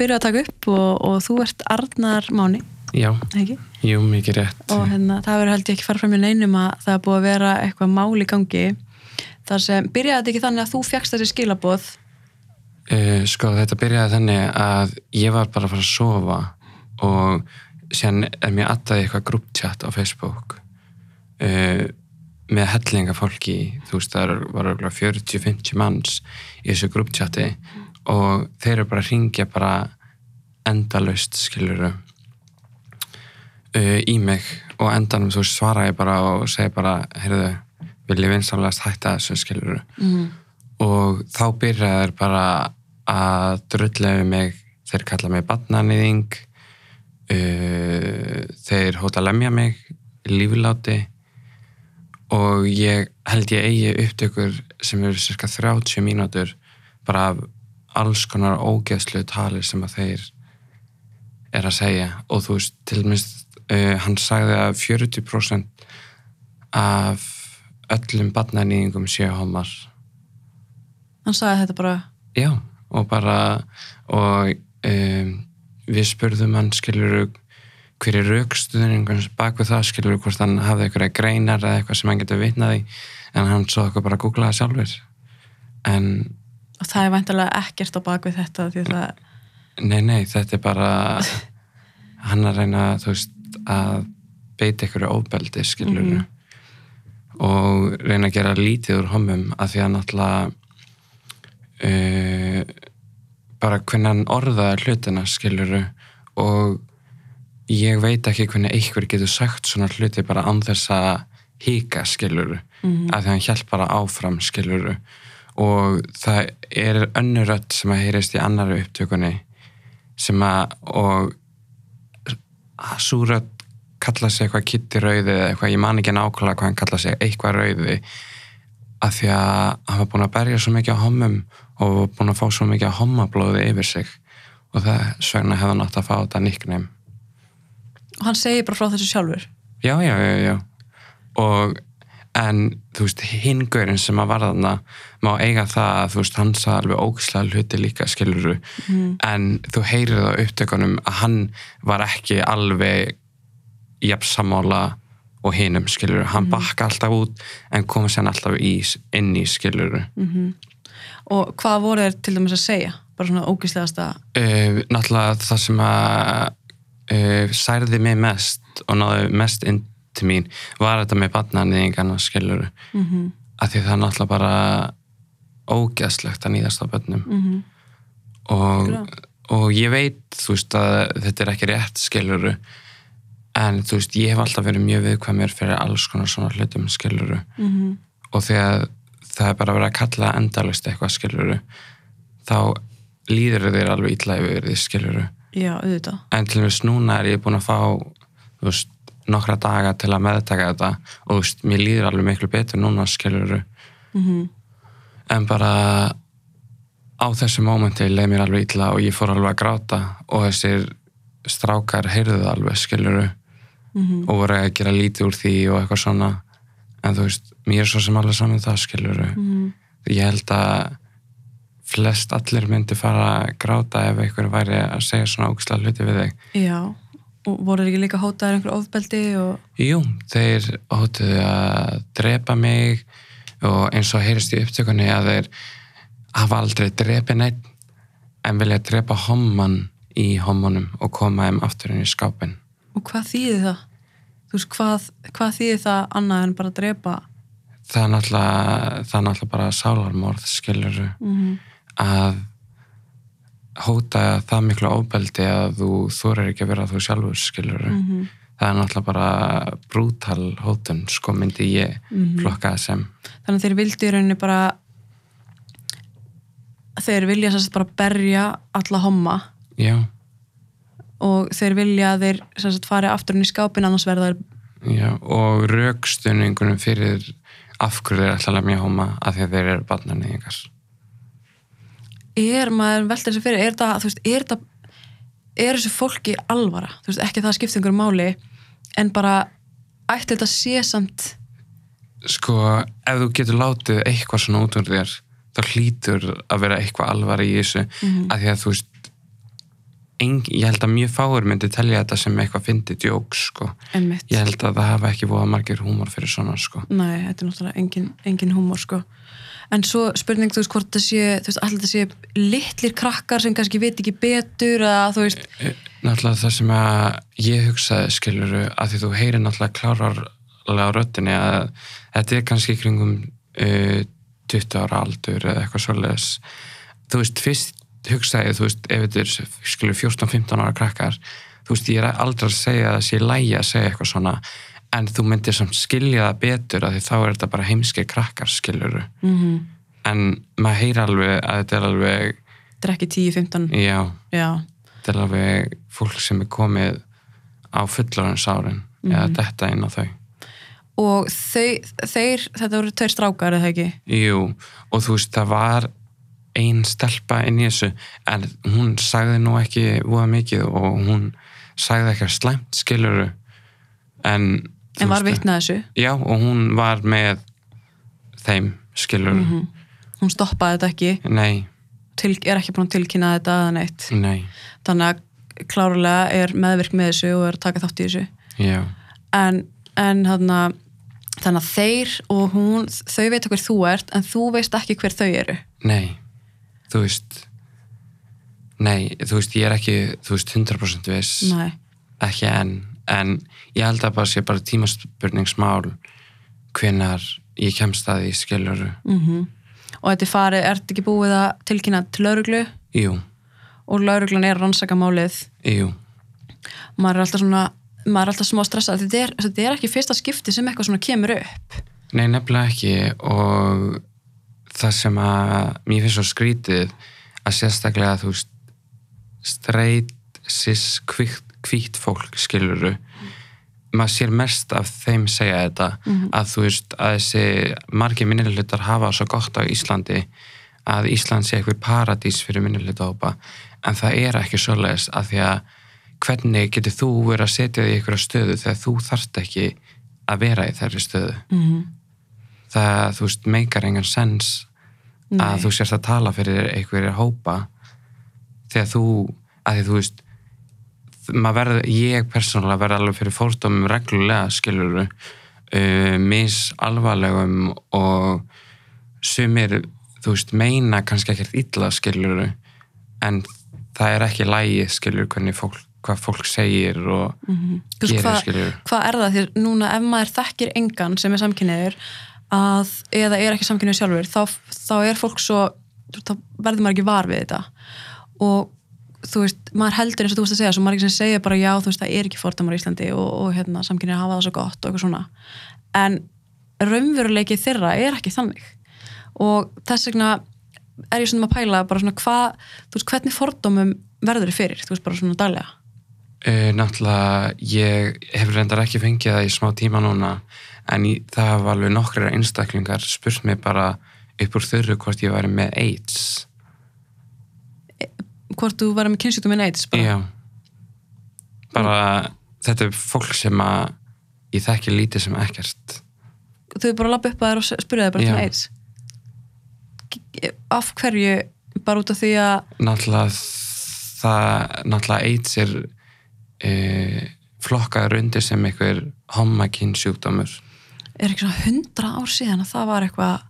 byrjuð að taka upp og, og þú ert Arnar Máni, Já, ekki? jú, mikið rétt. Og hérna, það verður held ég ekki fara fram í neinum að það er búið að vera eitthvað mál í gangi. Þar sem byrjaði þetta ekki þannig að þú fjagst þessi skilaboð. Uh, sko, þetta byrjaði þannig að ég var bara að fara að sofa og síðan er mér aðtaði eitthvað grúptjátt á Facebook uh, með hellinga fólki, þú veist, það var örugglega 40-50 manns í þessu grúptjátti og þeir eru bara að ringja bara endalaust, skiluru uh, í mig. Og endanum þú svara ég bara og segi bara, heyrðu, vil ég vinsamlegast hætta þessu, skiluru Mm. og þá byrjaði þeir bara að drulla yfir mig. Þeir kalla mig badnanýðing uh, þeir hóta að lemja mig í lífiláti og ég held ég eigi upptökur sem eru cirka 30 mínútur bara af alls konar ógeðslu tali sem að þeir er að segja. Og þú veist, til minnst uh, hann sagði að 40% af öllum badnanýðingum séu homar. Hann sagði þetta bara, Já, og bara og um, við spurðum hann skilur hver er raukstuðin bak við það? Skilur hvort hann hafði eitthvað greinar eða eitthvað sem hann getur vitnaði en hann svo eitthvað bara að googla það sjálfur. En og það er væntalega ekkert á bakvið þetta því það, nei, nei, þetta er bara hann að reyna þú veist að beita einhverju óbeldi skilur Mhm. og reyna að gera lítið úr homum að því að náttúrulega uh, bara hvernig hann orðaði hlutina skiluru og ég veit ekki hvernig einhver getur sagt svona hluti bara án þess að híka skiluru Mhm. að því hann hjælt bara áfram skiluru og það er önnur rödd sem að heyrist í annari upptökunni sem að og rödd kalla sig eitthvað kitti rauði eða eitthvað, ég man ekki nákvæmlega hvað hann kalla sig eitthvað rauði af því að hann var búin að berja svo mikið á hommum og var búin að fá svo mikið á hommablóði yfir sig. Og það svegna hefði hann átt að fá þetta nickname. Og hann segir bara frá þessu sjálfur? Já, já, já, já. Og en þú veist, hingurinn sem að var þarna má eiga það að þú veist, hann sagði alveg ógislega hluti líka skiluru mm. en þú heyrir það á upptökunum að hann var ekki alveg jafn sammála og hinum skiluru, hann bakka alltaf út en kom sér alltaf í, inn í skiluru Mm og hvað voru þeir til dæmis að segja? Bara svona ógíslegasta uh, náttúrulega það sem að uh, særði mig mest og náði mest inn til mín var þetta með barnanýðingarna skiluru mm -hmm. að því það er náttúrulega bara ógeðslegt að nýðast á börnum. Mm og, Algjörlega. og ég veit þú veist að þetta er ekki rétt skiluru en þú veist ég hef alltaf verið mjög viðkvæmur fyrir alls konar svona hlutum skiluru -hmm. og þegar það er bara verið að kalla endalist eitthvað skiluru þá líður þeir alveg illa yfir því skiluru já, en til og meins núna er ég búin að fá þú veist, nokkra daga til að meðtaka þetta. Og þú veist, mér líður alveg miklu betur núna skiluru mm en bara á þessu mómenti leið mér alveg illa og ég fór alveg að gráta og þessir strákar heyrðu það alveg skiluru -hmm. og voru að gera lítið úr því og eitthvað svona. En þú veist, mér er svo sem alveg saman það skiluru Mm ég held að flest allir myndi fara að gráta ef einhver væri að segja svona ógislega hluti við þig. Já, voru þeir ekki líka hótaðir einhver ofbeldi og Jú, þeir hóttuðu að drepa mig og eins og heyrist í upptökunni að þeir hafa aldrei drepi neitt en vilja drepa homman í hommanum og koma þeim aftur inn í skápin. og hvað þýðir það? þú veist, hvað, hvað þýðir það annað en bara að drepa Það er náttúrulega, það er náttúrulega bara sálarmorð, skiluru, mm að hóta það miklu ofbeldi að þú þorir ekki að vera þú sjálfur, skiluru. -hmm. Það er náttúrulega bara brútal hótun, sko myndi ég Mhm. flokka það sem. þannig að þeir vildu í rauninni bara þeir vilja sérst bara berja alla homma Já. og þeir vilja að þeir sérst fari aftur inn í skápin annars verða þeir Já, og raukstunningunum fyrir af hverju þeir ætla að lemja því að þeir eru barnanýðingar. Er maður veldur þessi fyrir, er þetta, þú veist, er þetta er þessu fólki alvara þú veist, ekki það skipta einhverju máli en bara ætti þetta sé samt Sko, ef þú getur látið eitthvað svona út úr þér, þá hlýtur að vera eitthvað alvar í þessu, Mhm. af því að þú veist, eng, ég held að mjög fáur myndi telja þetta sem eitthvað fyndi djók sko. ég held að það hafa ekki voða margir húmor fyrir svona sko. Nei, þetta er náttúrulega engin, engin húmor sko. En svo spurning, þú veist, hvort það sé, þú veist, alltaf það sé litlir krakkar sem kannski veit ekki betur að þú veist, Eh, náttúrulega það sem að ég hugsaði skiluru að því þú heyrir náttúrulega klárarlega á röttinni að þetta er kannski kringum uh, 20 ára aldur eða eitthvað svoleiðis. Þú veist, fyrst hugsaði þú veist, ef þetta er skilur 14-15 ára krakkar þú veist, ég er aldrei að segja að það sé lægi að segja eitthvað svona en þú myndir samt skilja það betur að því þá er þetta bara heimski krakkar skiluru mm en maður heyrir alveg að þetta er alveg drekki 10-15, já, já, þetta er alveg fólk sem er komið á fullorins árin eða þetta inn á þau. Og þau, þeir, þetta voru tveir strákar eða ekki, Jú, og þú veist, það var ein stelpa inn í þessu en hún sagði nú ekki voða mikið og hún sagði eitthvað slæmt skiluru en, en var veist, vitnað þessu, Já, og hún var með þeim skiluru Mhm. hún stoppaði þetta ekki, Nei, til, er ekki búin að tilkynna þetta eða neitt, nei, þannig að klárlega er meðvirk með þessu og er að taka þátt í þessu. já. En, en þarna, þannig að þeir og hún, þau veit hver þú ert en þú veist ekki hver þau eru. Nei, þú veist Nei, þú veist, ég er ekki þú veist, 100% viss. Nei. ekki enn, en ég held að bara sé bara tímaspurningsmál hvenar ég kemst að því skiluru, Mm og þetta er farið, er þetta ekki búið að tilkynna til lauruglu jú, og lauruglan er að rannsaka málið? Jú. Maður er alltaf svona maður er alltaf smá stressað, þetta er, þetta er ekki fyrsta skipti sem eitthvað svona kemur upp. Nei, nefnilega ekki. Og það sem að mér finnst svo skrítið að sérstaklega þú veist streit, cis, kvítt fólk skiluru maður sér mest af þeim segja þetta að þú veist að þessi margir minnilhlutar hafa svo gott á Íslandi að Ísland sé eitthvað paradís fyrir minnilhlutahópa en það er ekki svoleiðis að því að hvernig getur þú verið að setja því í einhverja stöðu þegar þú þarft ekki að vera í þeirri stöðu? Mm -hmm. það, þú veist, meikar engan sens að þú sérst að tala fyrir einhverjir hópa þegar þú, að því þú veist verður, ég persónulega verður alveg fyrir fórdómum reglulega skiluru uh, mis alvarlegum og sumir, þú veist, meina kannski ekkert illa skiluru en það er ekki lægi skilur hvernig fólk, hvað fólk segir og Þú veist, gerir hvað, skilur hvað er það? Þér núna ef maður þekkir engan sem er samkynniður að, eða er ekki samkynniður sjálfur þá, þá er fólk svo þá verður maður ekki var við þetta. Og þú veist, maður heldur eins og þú veist að segja, svo ekki sem segja bara já, þú veist, það er ekki fordamar í Íslandi og, og hérna, samkynniður hafa það svo gott og eitthvað svona. En raunveruleiki þeirra er ekki þannig. Og þess vegna er ég svona að pæla bara svona hvað, þú veist, hvernig fordómum verður þið fyrir, þú veist, bara svona daglega. Uh, náttúrulega, ég hef reyndar ekki fengið það í smá tíma núna en í, það var alveg nokkrar einstaklingar spurt mig bara upp úr þurru hvort ég væri með AIDS hvort þú verður með kynnsjúkdóminn AIDS bara. Bara þetta er fólk sem að ég þekki lítið sem ekkert. Þau bara lappa upp að þér og spyrja þér bara K- af hverju? Bara út af því að náttúrulega það náttúrulega AIDS er uh, flokkaður undir sem einhver homakinn sjúkdómur. Er ekki svona hundra ár síðan að það var eitthvað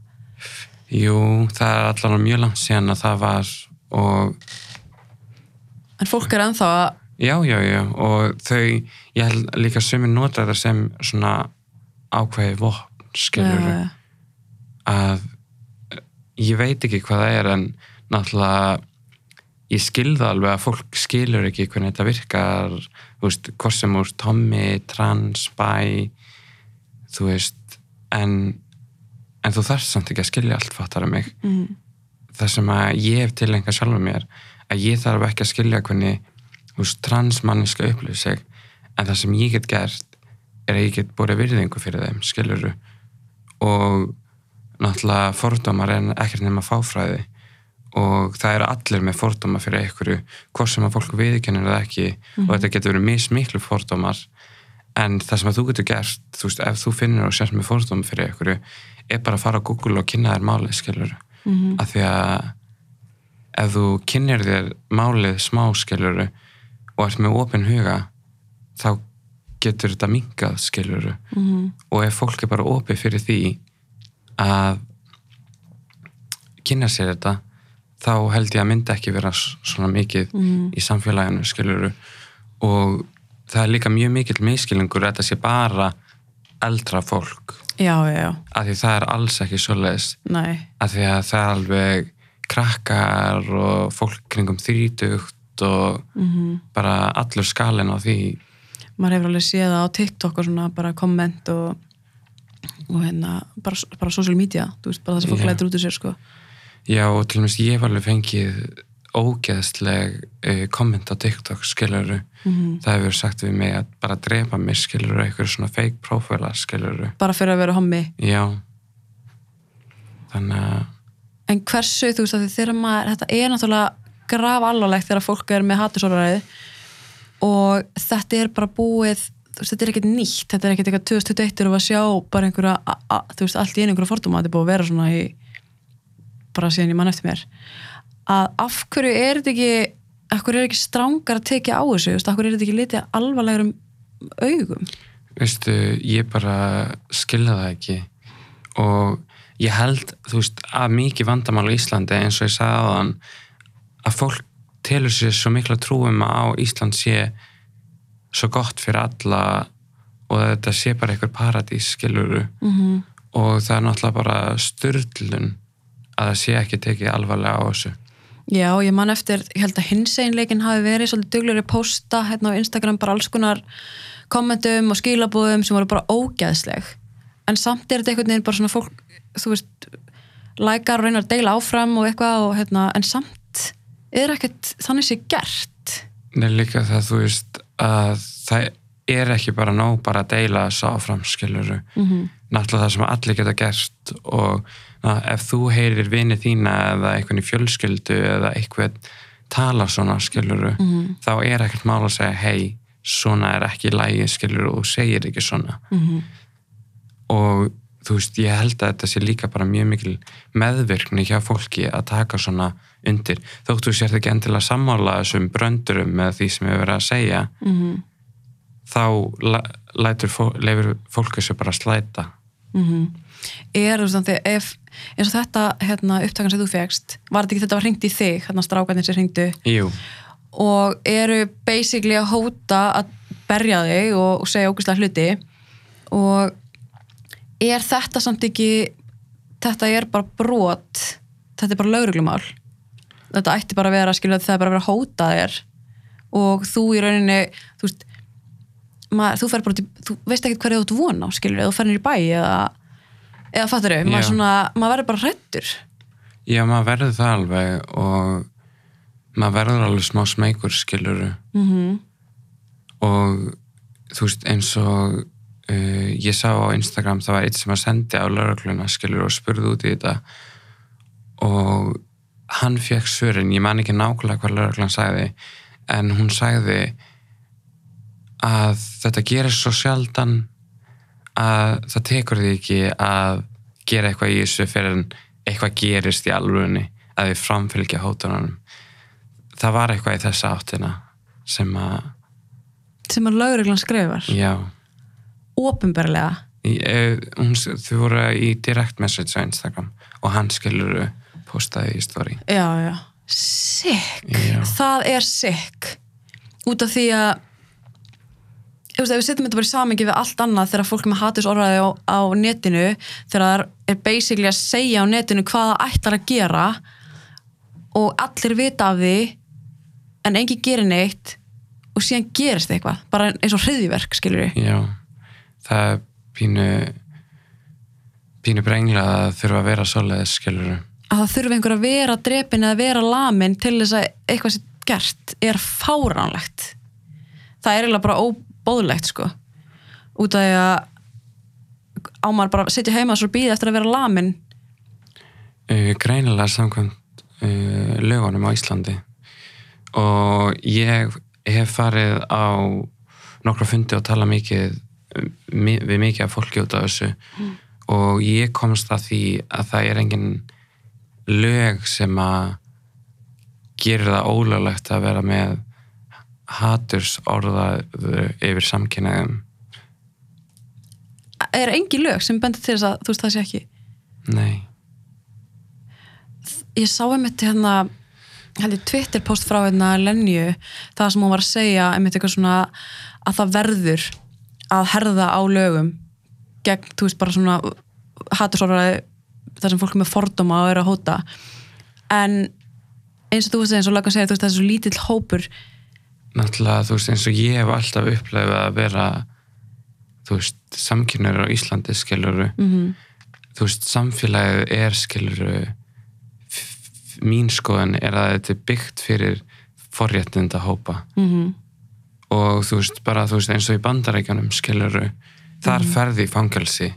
Jú, það er allan mjög langt síðan að það var og en fólk er ennþá að Já, já, já, og þau, ég held líka sömur nota þetta sem svona ákveði vopn, skilur eh, að ég veit ekki hvað það er en náttúrulega ég skilða alveg að fólk skilur ekki hvernig þetta virkar, þú veist, hvort sem úr Tommy, trans, bi, þú veist, en, en þú þarft samt ekki að skilja allt fattar að mig. mm, Það sem að ég hef til einhver sjálfur mér, að ég þarf ekki að skilja hvernig veist, transmanniska upplifir sig en það sem ég get gert er að ég get búið virðingu fyrir þeim skiluru og náttúrulega fordómar er ekkert nema fáfræði. Og það eru allir með fordóma fyrir einhverju hvort sem að fólk viðkennir það ekki og þetta getur verið mismiklu fordómar. En það sem að þú getur gert þú veist, ef þú finnir og sérst með fordóma fyrir einhverju er bara að fara á Google og kynna þér málið skiluru mm, af því að ef þú kynir þér málið smá skiluru og ert með opin huga þá getur þetta mingað skiluru Mhm. og ef fólk er bara opið fyrir því að kynna sér þetta þá held ég að myndi ekki vera svona mikið Mhm. í samfélaginu skiluru og það er líka mjög mikill miskilingur að þetta sé bara eldra fólk. Já, já, já, af því það er alls ekki svoleiðis. Nei. Af því að það er alveg krakkar og fólk kringum þrítugt og mm bara allur skalin á því maður hefur alveg séð á TikTok og svona bara komment og, og hérna bara, bara social media, þú veist, bara það sem fólk Já. lætur út úr sér sko. Já, og til og meins ég hef alveg fengið ógeðsleg uh, komment á TikTok, skiluru. mm Það hefur sagt við mig að bara drepa mig, skiluru, eitthvað svona fake profile, skiluru. bara fyrir að vera hommi Já. Þannig að, en hversu, þú veist, að þegar maður þetta er náttúrulega graf alvarlegt þegar fólk er með hatusólaræði og þetta er bara búið veist, þetta er ekkert nýtt, þetta er ekkert eitthvað 2021 og að sjá bara einhverja þú veist, allt í einu einhverja fordóma, þetta er búið að vera svona í bara síðan ég mann eftir mér. Að af hverju er þetta ekki af hverju er ekki strángar að tekja á þessu af hverju er þetta ekki litið alvarlegur augum? Veistu, ég bara skilja það ekki og ég held, þú veist, að mikið vandamál í Íslandi eins og ég sagði á þann að fólk telur sér svo mikla trúum að á Ísland sé svo gott fyrir alla og þetta sé bara einhver paradís skiluru mm -hmm. og það er náttúrulega bara styrlun að það sé ekki tekið alvarlega á þessu. Já, ég man eftir, ég held að hinseinleikin hafi verið svolítið duglegri posta hérna á Instagram bara alls konar kommentum og skilabúðum sem voru bara ógeðsleg. En samt er þetta einhvern veginn bara svona fólk, þú veist lækar og reynar að deila áfram og eitthvað og hérna, en samt er ekkert þannig sé gert Nei líka það þú veist að það er ekki bara nóg bara að deila þessu áfram skiluru mm -hmm. náttúrulega það sem allir geta gert og na, ef þú heyrir vini þína eða einhvern í fjölskyldu eða einhvern tala svona skiluru Mhm. þá er ekkert mál að segja hei, svona er ekki lægi skiluru og segir ekki svona Mhm. og þú veist, ég held að þetta sé líka bara mjög mikil meðvirkni hjá fólki að taka svona undir. Þóttu sér ekki endilega sammála þessum bröndurum með því sem við verið að segja Mhm. þá la- lætur fó, leifir fólk þessu bara að slæta. Mm er þú veist ef eins og þetta hérna, upptakan sem þú fegst var þetta ekki þetta var hringt í þig, hérna strákarnir sem hringdu? Jú, og eru basically að hóta að berja þig og, og segja ógustlega hluti. Og er þetta samt ekki þetta er bara brot þetta er bara lauruglumál þetta ætti bara að vera, skilja það er bara að vera að hóta þér. Og þú í rauninni þú veist maður, þú, fer bara, í- þú veist ekki hverju þú ert von á skilur, eða þú fer nýr í bæ eða, eða fattur þau, maður, svona, maður verður bara hrættur já, maður verður það alveg og maður verður alveg smá smeykur skiluru mm og þú veist eins og uh, ég sá á Instagram það var eitt sem að sendi á laurugluna skilur og spurði út í þetta. Og hann fekk svörin, ég man ekki nákvæmlega hvað lauruglan sagði en hún sagði að þetta gerir svo sjaldan að það tekur því ekki að gera eitthvað í þessu fyrir en eitthvað gerist í alvörunni að við framfylgja hótunanum það var eitthvað í þessa áttina sem að sem að lauruglan skrifar, Já, ofinberlega í, e, hún, þau voru í direct message á Instagram og hann skilur postaði í story. já, já, sick. Já. það er sick. Út af því að ef við setjum þetta bara í samingi við allt annað þegar fólk með hatus orðaði á, á netinu þegar það er basically að segja á netinu hvað það ætlar að gera og allir vita af því en engin gerir neitt og síðan gerist eitthvað. Bara eins og hriðiverk, skilur við Já, það er pínu pínu brengla að þurfa að vera svoleiðis skilur að það þurfi einhver að vera drepin eða vera lamin til þess að eitthvað sem gert er fáránlegt. Það er eiginlega bara óbóðlegt sko. Út af að á maður bara að sitja heima svo býða eftir að vera lamin. Uh, greinilega samkvæmt uh, lögunum á Íslandi. Og ég hef farið á nokkra fundi og tala mikið mi- við mikið af fólki út af þessu. Og ég komst að því að það er engin lög sem að gerir það ólöglegt að vera með haturs orðaðu yfir samkynnaðum er engin lög sem bendur til þess að þú veist það sé ekki? Nei, ég sá einmitt hérna held ég Twitter post frá hérna Lenju það sem hún var að segja einmitt eitthvað svona að það verður að herða á lögum gegn, þú veist, bara svona hattursorðaði þar sem fólk er með fordóma og er að hóta. En eins og þú veist eins og lagan segir, þú veist, það er svo lítill hópur. Náttúrulega þú veist eins og ég hef alltaf upplegað að vera þú veist, samkynur á Íslandi skiluru mm þú veist, samfélagið er skiluru mín skoðan er að þetta er byggt fyrir forréttinda hópa -hmm. Og þú veist, bara þú veist eins og í bandarækjanum skiluru þar ferði í fangelsi.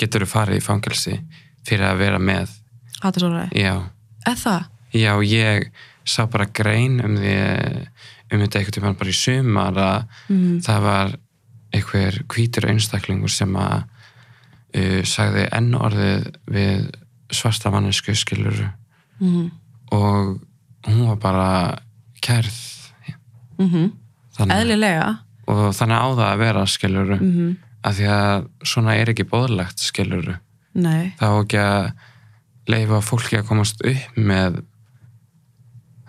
Getur þú farið í fangelsi fyrir að vera með. Hattursorðaði, já, eða það? já, ég sá bara grein um því um þetta einhvern tímann bara í sumar að Mm það var einhver hvítur einstaklingur sem að uh, sagði enn orðið við svarta mannesku skiluru -hmm. og hún var bara kærð. Mm þannig, eðlilega. Og þannig á það að vera skiluru mm -hmm. af því að svona er ekki bóðlegt skiluru nei, þá ekki að leifa fólki að komast upp með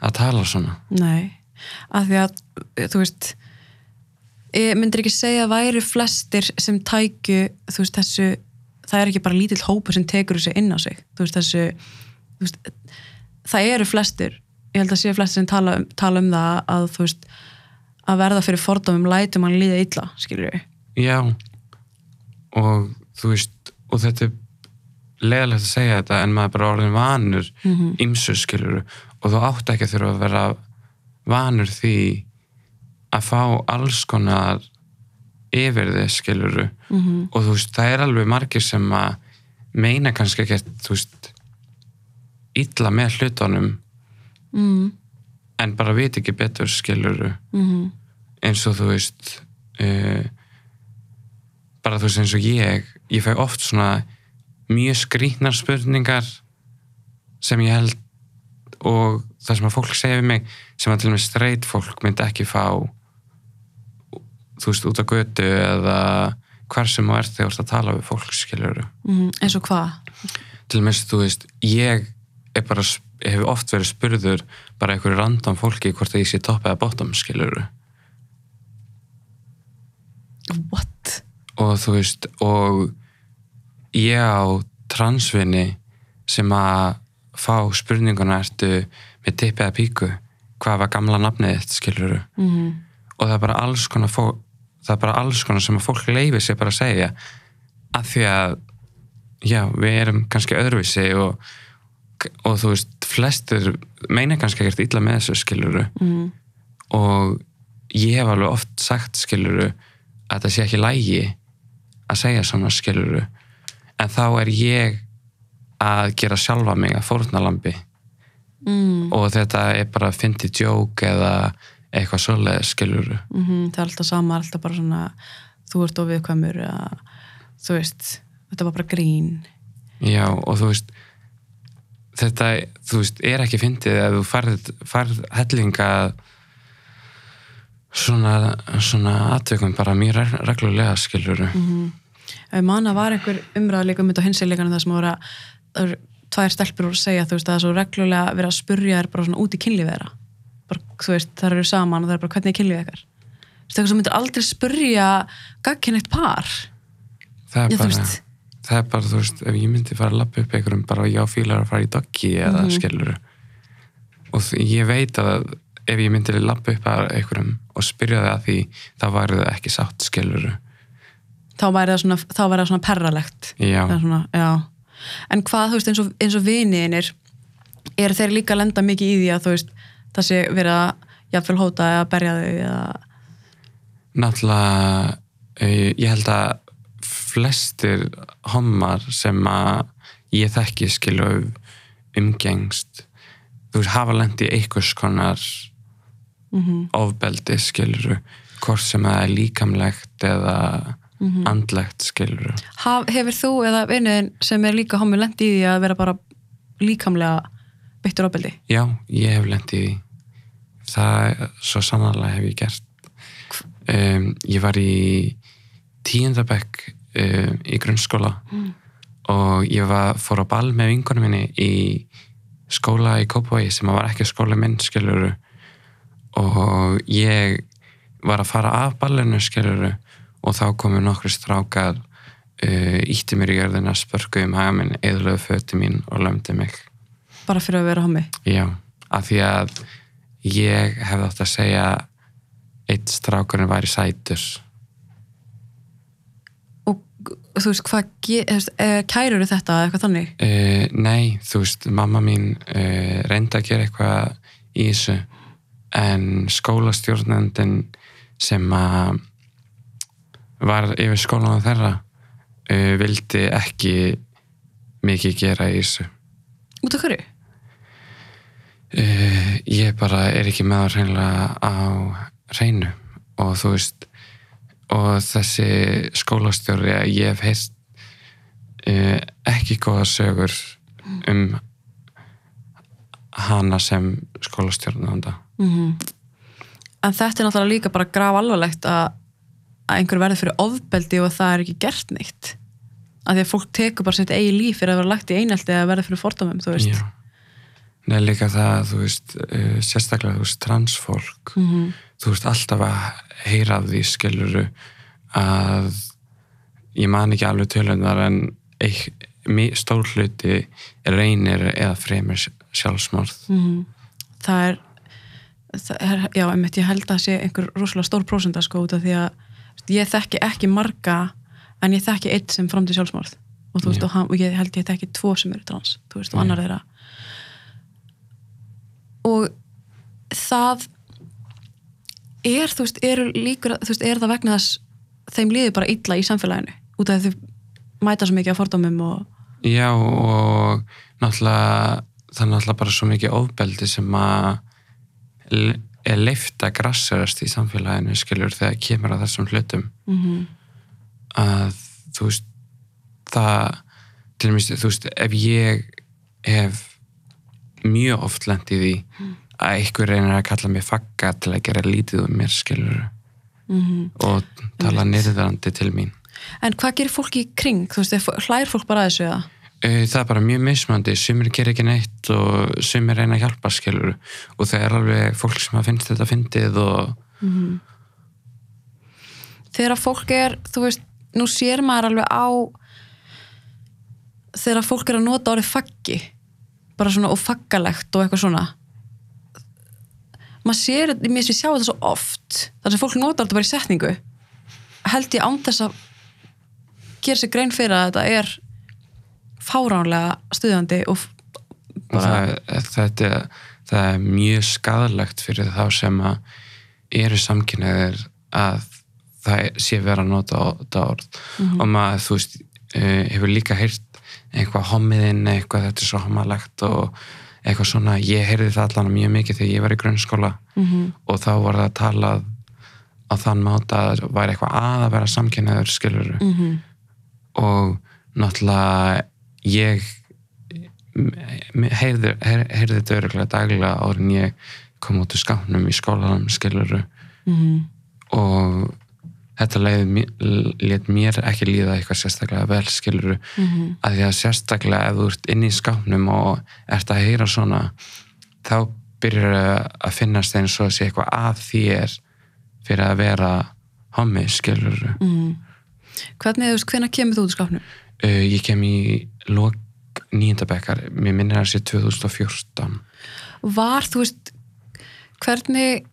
að tala svona. Nei. Af því að, þú veist ég myndir ekki segja að væri flestir sem tækju þú veist þessu, það er ekki bara lítill hópur sem tekur þessu inn á sig. Þú veist þessu þú veist, það eru flestir. Ég held að séu flestir sem tala, um- tala um það að þú veist að verða fyrir fordómum lætum hann líða illa skilur við já og þú veist og þetta er leðalegt að segja þetta en maður er bara orðin vanur Mhm. ymsu skiluru og þú átt ekki að þurfa að vera vanur því að fá alls konar yfir þið skiluru mm -hmm. og þú veist, það er alveg margir sem að meina kannski ekkert, þú veist illa með hlutunum. Mm en bara veit ekki betur skiluru -hmm. eins og þú veist uh, bara þú veist eins og ég ég fæ oft svona mjög skrýtnar spurningar sem ég held og það sem að fólk segja við mig sem að til og með streit fólk myndi ekki fá þú veist út á götu eða hvar sem þú ert þegar þú ert að tala við fólk skiluru Mm eins og hvað? Til og með þú veist ég er bara, hef oft verið spurður bara einhverju random fólki hvort að ég sé topp eða bottom skiluru what? og þú veist og ég á transvinni sem að fá spurninguna ertu með tippi eða píku? Hvað var gamla nafnið þitt? skiluru Mm -hmm. og það er bara alls konar fó, það er bara alls konar sem að fólk leifir sér bara að segja. Af því að já, við erum kannski öðruvísi og, og þú veist flestir meina kannski ekkert illa með þessu skiluru Mm og ég hef alveg oft sagt skiluru að það sé ekki lægi að segja svona skiluru en þá er ég að gera sjálfa mig að fórnalambi mm. Og þetta er bara að fyndi djók eða eitthvað svoleið skiluru -hmm. það er alltaf sama, alltaf bara svona þú ert of viðkvæmur að, þú veist, þetta var bara grín. Já og þú veist þetta, þú veist, er ekki fyndið að þú farð, farð hellinga svona, svona atveikum bara mjög reg- reglulega skiluru mm -hmm. manna var einhver umræða líka um þetta á hinsileikanum það sem voru að það tvær stelpur voru að segja þú veist, það er svo reglulega verið að spurja þær bara svona út í kynlífið þeirra bara, þú veist, það eru saman og það er bara hvernig er kynlífið ykkar þú veist, eitthvað sem myndir aldrei spurja gagkinneitt par það er Já, þú bara veist. Það er bara, þú veist, ef ég myndi fara að lappa upp einhverjum bara já fílar að fara í doggi eða Mhm. skiluru og þ- ég veit að ef ég myndi lappa upp að einhverjum og spyrja það að því þá væri það ekki sátt skiluru þá væri það svona, þá væri það svona perralegt já, Það svona, já. En hvað, þú veist, eins og, eins og viniðinir, er þeir líka að lenda mikið í því að, þú veist, það sé verið að jafnvel hóta eða berja þau eða, náttúrulega uh, ég held að flestir hommar sem að ég þekki skilu umgengst þú veist, hafa lent í einhvers konar mm ofbeldi skiluru hvort sem það er líkamlegt eða andlegt skiluru hefur þú eða viniðin sem er líka homi lendi í því að vera bara líkamlega beittur ofbeldi? já, ég hef lent í því. Það svo sannarlega hef ég gert. Um, ég var í tíundabekk um, í grunnskóla. Og ég var, fór á ball með vingunum minni í skóla í Kópavogi sem var ekki skóla minn skiluru og ég var að fara af ballinu skiluru og þá komu nokkru strákar uh, ítti mér í jörðina spörku um haga minn, eðlöfu föti mín og lömdi mig. Bara fyrir að vera hommi Já, af því að ég hefði átt að segja eitt strákurinn væri sætur þú veist, hvað eh, kærur þetta eða eitthvað þannig uh, Nei, þú veist, mamma mín uh, reyndi að gera eitthvað í þessu en skólastjórnendin sem að var yfir skólanum þeirra uh, vildi ekki mikið gera í þessu út af hverju? Ég bara er ekki með það hreinlega á hreinu og þú veist og þessi skólastjóri að ég hef heist uh, ekki góða sögur um hana sem skólastjórnanda Mm en þetta er náttúrulega líka bara graf alvarlegt að, að einhver verði fyrir ofbeldi og það er ekki gert neitt. Að því að fólk tekur bara sitt eigi líf fyrir að vera lagt í einelti eða verði fyrir fordómum, þú veist. Já. Nei, líka það, þú veist, uh, sérstaklega, þú veist, transfólk, Mhm. þú veist, alltaf að heyra því skiluru að ég man ekki alveg tölundar en stór hluti reynir eða fremur sjálfsmorð. Mhm. það er, það er já, einmitt, ég held að sé einhver rosalega stór prósenda sko út af því að ég þekki ekki marga en ég þekki eitt sem framdi sjálfsmorð og þú veist, og, hann, og ég held ég þekki tvo sem eru trans, þú veist, og annar þeirra og það er, þú veist, eru líkur þú veist, er það vegna þess þeim líður bara illa í samfélaginu út af því þau mæta svo mikið af fordómum og Já, og náttúrulega, það er náttúrulega bara svo mikið ofbeldi sem að er leift að grassarast í samfélaginu, skilur, þegar kemur að þessum hlutum. mm að þú veist það til dæmis, þú veist, ef ég hef mjög oft lent í því að einhver reynir að kalla mig fagga til að gera lítið um mér skilur -hmm. og tala nýrðandi til mín. En hvað gerir fólk í kring, þú veist, hlær fólk bara að þessu eða? Það er bara mjög mismandi sumir gerir ekki neitt og sumir reyna að hjálpa skilur og það er alveg fólk sem að finnst þetta fyndið og þegar fólk er, þú veist, nú sér maður alveg á þegar fólk er að nota orðið faggi bara svona og faggalegt og eitthvað svona. Maður sér, mér finnst við sjá þetta svo oft þar sem fólk notar þetta bara í setningu. Held ég án þess að gera sér grein fyrir að þetta er fáránlega stuðandi og f- og það, þetta, það er mjög skadalegt fyrir þá sem að eru samkynniðir að það sé vera að nota þetta orð. Og maður, þú veist, uh, hefur líka heyrt eitthvað homiðinn eitthvað þetta er svo homalegt og eitthvað svona, ég heyrði það allan mjög mikið þegar ég var í grunnskóla Mhm. og þá var það að tala á þann máta að það væri eitthvað að að vera samkynniður skilur Mhm. og náttúrulega ég heyrði, heyr- heyrði þetta öruglega daglega áður en ég kom út úr skápnum í skólanum skiluru Mhm. og þetta let mér ekki líða eitthvað sérstaklega vel skiluru Mhm. að því að sérstaklega ef þú ert inn í skápnum og ert að heyra svona þá byrjar að finnast eins og að sé eitthvað að þér fyrir að vera hommi skiluru Mhm. hvernig, þú veist, hvenær kemur þú út úr skápnum? Uh, ég kem í lok nýjöndabekkar, mér minnir að sé 2014. var, þú veist hvernig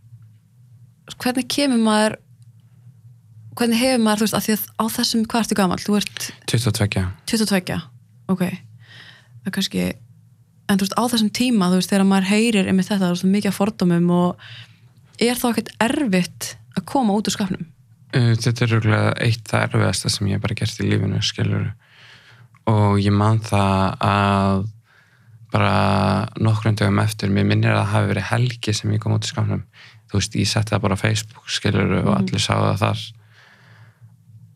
hvernig kemur maður hvernig hefur maður, þú veist, að því að á þessum hvað ertu gamall, þú ert 22. 22, ok það er kannski en þú veist, á þessum tíma, þú veist, þegar maður heyrir einmitt þetta, þú veist, mikið fordómum og er þá ekkert erfitt að koma út úr skapnum þetta er rúglega eitt það erfiðasta sem ég hef bara gert í lífinu, skilur. Og ég man það að bara nokkrum dögum eftir, mér minnir að það hafi verið helgi sem ég kom út í skapnum. Þú veist, ég setti það bara á Facebook, skilur, og allir sá það þar.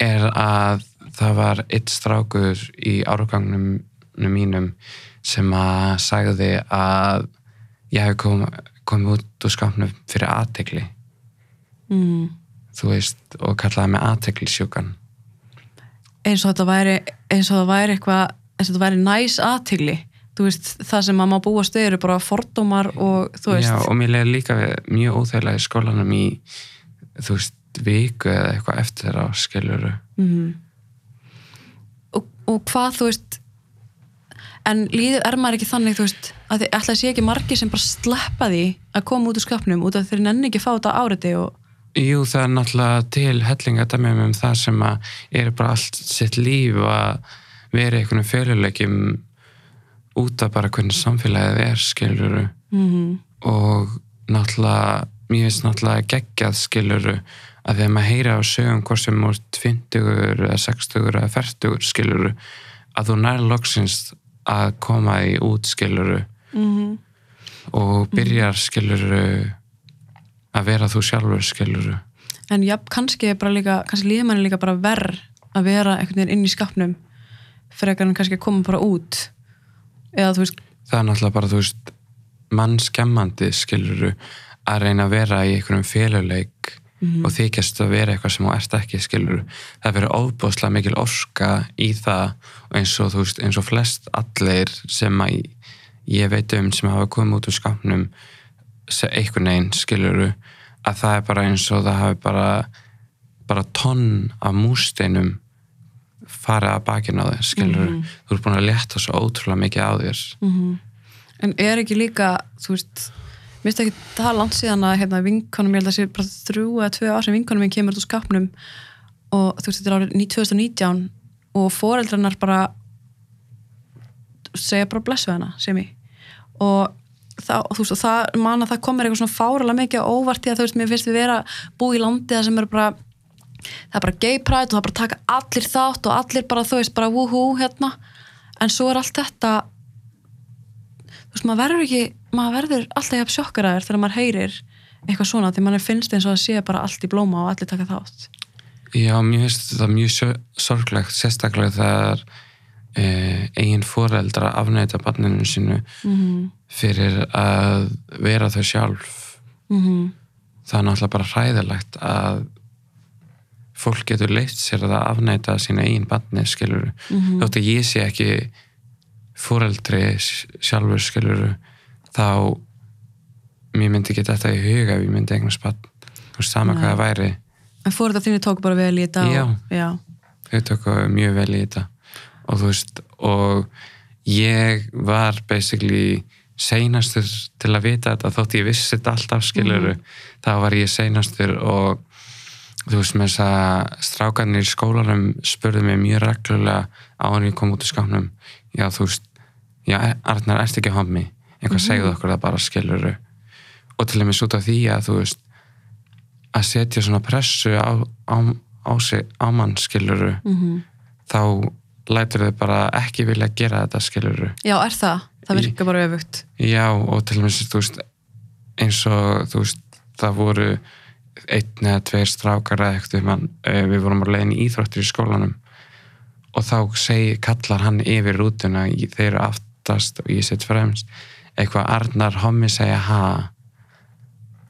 Er að það var eitt strákur í árugangnum mínum sem að sagði að ég hef kom, komið út úr skápnum fyrir aðtegli mm. þú veist, og kallaði mig aðteglisjúkan eins og þetta væri eins og það væri eitthvað eins og þetta væri næs aðtigli þú veist, það sem maður má búa stöður eru bara fordómar og þú veist. Já, og mér leiði líka mjög óþægilega í skólanum í, þú veist, viku eða eitthvað eftir á skiluru Mhm. og, og hvað þú veist en líður, er maður ekki þannig þú veist, að þið ætla að sé ekki margir sem bara sleppa því að koma út úr skapnum út af þeir nenni ekki að fá þetta áriti og Jú, það er náttúrulega til hellingadæmum um það sem að er bara allt sitt líf að vera einhvern félulegjum út af bara hvernig samfélagið er skiluru mm og náttúrulega mér finnst náttúrulega geggjað skiluru að þegar maður heyra á sögum hvort sem úr 20 eða 60 eða 40 skiluru að þú nær loksins að koma í út skiluru -hmm. og byrjar skiluru að vera þú sjálfur skiluru en já, kannski er bara líka kannski líður manni líka bara verð að vera einhvern veginn inn í skapnum frekar en kannski að koma bara út. Eða þú veist það er náttúrulega bara þú veist mannskemmandi skiluru að reyna að vera í einhverjum féluleik og þykjast að vera eitthvað sem þú ert ekki skiluru það verður ofbúðslega mikil orka í það eins og þú veist eins og flest allir sem að ég veit um sem hafa komið út úr skapnum einhvern veginn skiluru að það er bara eins og það hafi bara bara tonn af músteinum farið að bakinn á þér skiluru, þú ert búin að létta svo ótrúlega mikið á þér. En er ekki líka, þú veist, mér finnst ekki það langt síðan að hérna, vinkonum, ég held að sé bara þrjú eða tvö ár sem vinkonum minn kemur út úr skapnum og þú veist, þetta er árið 2019 og foreldrarnar bara segja bara blessu hana, sem ég og það, þú veist, og það man að það komir eitthvað svona fáralega mikið óvart í að þú veist, mér finnst við vera búið í landi það sem er bara það er bara gay pride og það er bara taka allir þátt og allir bara, þú veist, bara woohoo hérna, en svo er allt þetta þú veist, maður verður ekki maður verður alltaf jafn sjokkaraður þegar maður heyrir eitthvað svona, því maður finnst eins og að sé bara allt í blóma og allir taka þátt. Já, mér finnst þetta mjög sorglegt sérstaklega þegar eh, eigin foreldra afnæta barninu sínu mm fyrir að vera þau sjálf. -hmm. það er náttúrulega bara hræðilegt að fólk getur leitt sér að afnæta sína eigin barni skilur Mhm. þótt að ég sé ekki foreldri sjálfur skilur þá mér myndi ekki þetta í huga ef ég myndi barn. Þú veist sama Nei. hvað það væri. En fóruð þínu tóku bara vel í þetta og, Já. já. þau tóku mjög vel í þetta. Og þú veist og ég var basically seinastur til að vita þetta þótt ég vissi þetta alltaf skiluru þá var ég seinastur og þú veist með þess að strákarnir í skólanum spurðu mig mjög reglulega á hann ég kom út í skápnum. Já þú veist, já Arnar ertu ekki hommi eitthvað segðu okkur það bara skiluru og til dæmis út af því að þú veist að setja svona pressu á, á, á, á mann skiluru Mm þá lætur þau bara ekki vilja gera þetta skiluru já, er það? það virkar bara öfugt. Já og til dæmis þú veist eins og þú veist það voru einn eða tveir strákar eða eitthvað mann, við vorum að leiðin í íþróttir í skólanum. Og þá segi, kallar hann yfir rútuna þeir aftast og ég sitt fremst eitthvað Arnar hommi segja ha.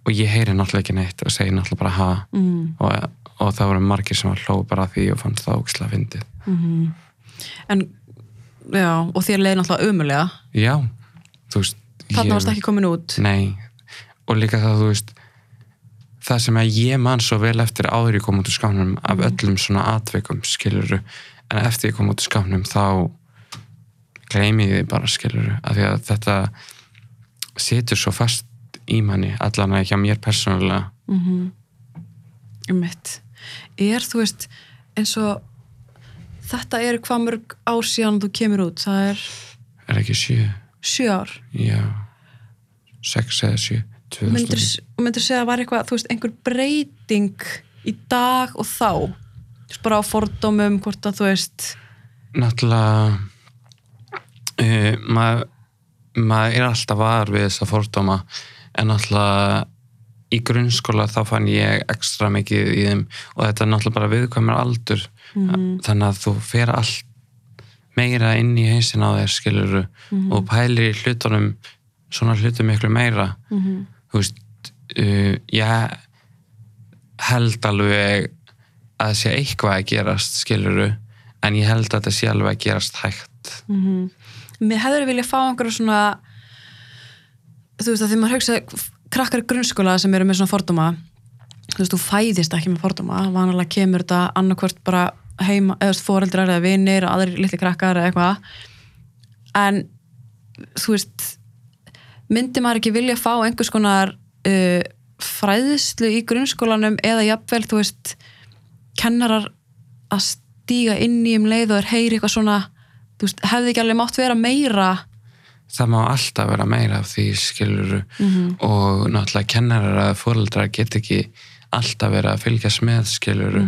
Og ég heyri náttúrulega ekki neitt og segi náttúrulega bara ha. Mm. og, og það voru margir sem var hló bara því og fannst það ógislega fyndið. Mm en já, og þér leiði náttúrulega umulega já, þú veist þarna varst ekki komin út? Nei, og líka það þú veist það sem að ég man svo vel eftir áður ég kom út úr skáfnum af öllum svona atveikum skiluru, en eftir ég kom út úr skáfnum þá gleymi ég því bara skiluru, af því að þetta situr svo fast í manni, allan að hjá mér persónulega. Mm -hmm. um mitt er þú veist eins og þetta er hvað mörg ár síðan þú kemur út? Það er er ekki sjö, sjö ár. Já. Sex eða sjö, myndir, myndir segja að var eitthvað, þú veist, einhver breyting í dag og þá? Bara á fordómum hvort að þú veist náttúrulega uh, maður maður er alltaf var við þessa fordóma en náttúrulega í grunnskóla þá fann ég ekstra mikið í þeim og þetta er náttúrulega bara viðkvæmur aldur. Mhm. þannig að þú fer allt meira inn í hausin á þér skiluru Mhm. og pælir í hlutunum svona hlutum miklu meira. Mm þú veist uh, ég held alveg að það sé eitthvað að gerast skiluru en ég held að þetta sé alveg að gerast hægt Mér hefur vilja fá einhverju svona þú veist að því maður hugsa krakkar grunnskóla sem eru með svona fordóma þú veist, þú fæðist ekki með fordóma. Vanalega kemur þetta annarkvört bara heima, eða foreldrar eða vinir og aðrir litli krakkar eða eitthvað. En þú veist myndi maður ekki vilja fá einhvers konar uh, fræðslu í grunnskólanum eða jafnvel, þú veist kennarar að stíga inn í um leið og er heyri eitthvað svona þú veist, hefði ekki alveg mátt vera meira? Það má alltaf vera meira af því skiluru og náttúrulega kennarar að fóreldrar get ekki alltaf vera að fylgjast með skiluru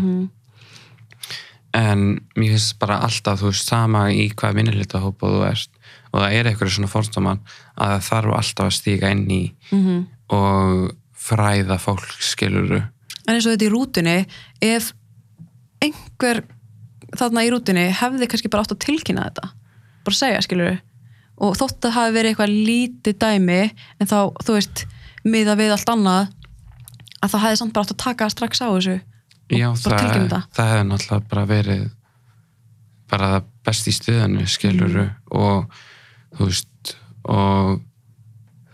en mér finnst bara alltaf þú veist sama í hvað minnilita hópa þú ert. Og það er eitthvað svona fórstóman að það þarf alltaf að stíga inn í -hmm. og fræða fólk skiluru en eins og þetta í rútunni ef einhver þarna í rútunni hefði kannski bara átt að tilkynna þetta. Bara segja skilur og þótt að hafi verið eitthvað lítið dæmi en þá, þú veist, miða við allt annað að það hefði samt bara átt að taka strax á þessu Já, það, það hefði náttúrulega bara verið bara það best í stuðinu skiluru og þú veist og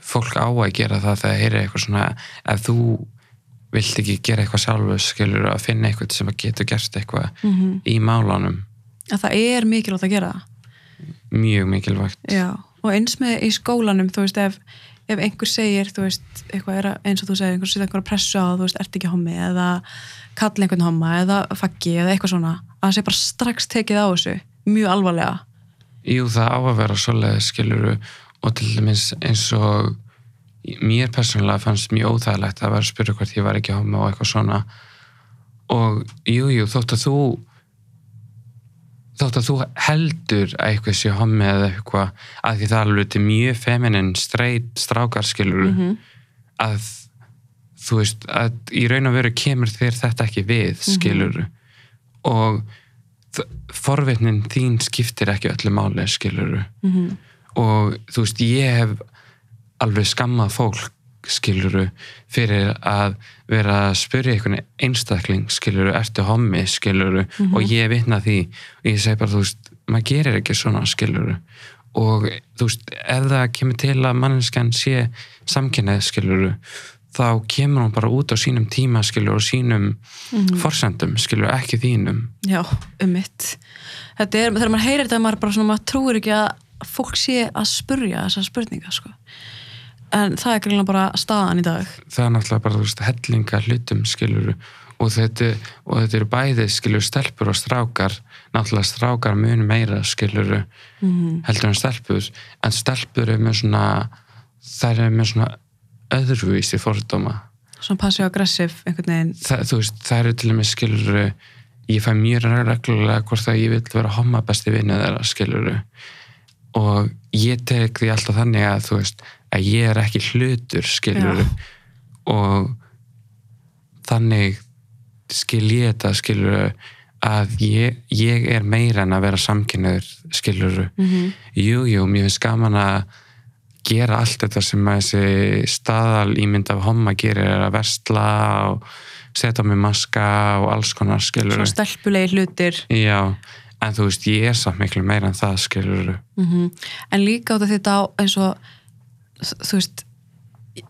fólk á að gera það þegar heyri eitthvað svona ef þú vilt ekki gera eitthvað sjálfur skiluru að finna eitthvað sem getur gert eitthvað Mhm. í málunum. Að það er mikilvægt að gera mjög mikilvægt. Já, og eins með í skólanum þú veist, ef, ef einhver segir veist, eitthvað að, eins og þú segir einhver setja einhver pressu á, þú veist, ert ekki hommi? eða kalla einhvern homma eða faggi eða eitthvað svona, að það sé bara strax tekið á þessu, mjög alvarlega. Jú, það á að vera svoleiði skiluru og til dæmis eins og mér persónulega fannst mjög óþægilegt að vera að spyrja hvort ég var ekki homo og eitthvað svona. Og jú, jú, þótt að þú þótt að þú heldur að eitthvað sé homo eða eitthvað að því það er alveg til mjög feminin streit strákar skiluru að þú veist að í raun og veru kemur þér þetta ekki við skiluru og þ- forvitnin þín skiptir ekki öllu máli skiluru Mhm. og þú veist ég hef alveg skammað fólk skiluru fyrir að vera að spyrja einhvern einstakling skiluru, ertu hommi? skiluru og ég vitna því. Og ég segi bara þú veist, maður gerir ekki svona skiluru og þú veist, ef það kemur til að manneskan sé samkynnið skiluru þá kemur hún bara út á sínum tíma skilur og sínum forsendum skilur ekki þínum. Já, um mitt. Þetta er, þegar maður heyrir þetta maður bara svona, maður trúir ekki að fólk sé að spurja þessar spurningar, sko en það er greinlega bara staðan í dag. Það er náttúrulega bara veist, hellinga hlutum skilur og þetta, og þetta eru bæði skilur stelpur og strákar. Náttúrulega strákar mun meira skilur Mhm. heldur en stelpur. En stelpur er með svona þær er með svona öðruvísi fordóma. Svona passiv-aggressiv einhvern veginn. Þú veist, það eru til og með skilur ég fæ mjög reglulega hvort að ég vil vera homma besti vinni þeirra skilur og ég tek því alltaf þannig að þú veist, að ég er ekki hlutur skilur Já. og þannig skil ég þetta skilur að ég, ég er meira en að vera samkynniður skilur Mhm. jú, jú, mér finnst gaman að gera allt þetta sem að þessi staðal ímynd af homma gerir er að versla og setja á mig maska og alls konar skilur svona stelpulegi hlutir. Já, en þú veist, ég er samt miklu meira en það skilur mm en líka út af þetta eins og þú veist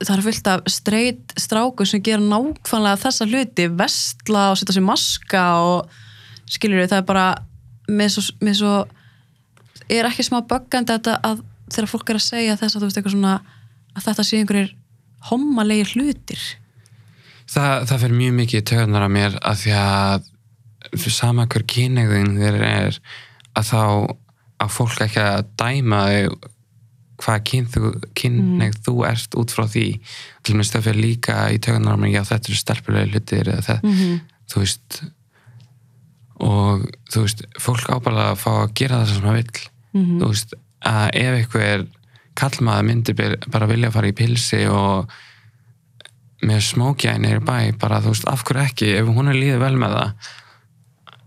það er fullt af streit strákur sem gera nákvæmlega þessa hluti vestla og setja sér maska og skilur það er bara með svo, með svo er ekki smá böggandi að, að þegar fólk er að segja þess að þú veist eitthvað svona að þetta sé einhverjir hommalegi hlutir. Það, það fyrir mjög mikið í töðunar að mér að því að sama hver kynegðin þér er að þá að fólk ekki að dæma þig hvað kyn þú, kynneigð þú ert út frá því. Til og með fyrir líka í töðunar að mér já þetta eru stelpulega hlutir það, -hmm. þú veist. Og þú veist fólk ábæðlega að fá að gera það sem það vill. Mhm. þú veist að ef einhver kallmaður myndi ber- bara vilja fara í pilsi og með smókjænir bæ bara þú veist af hverju ekki? Ef hún er líðið vel með það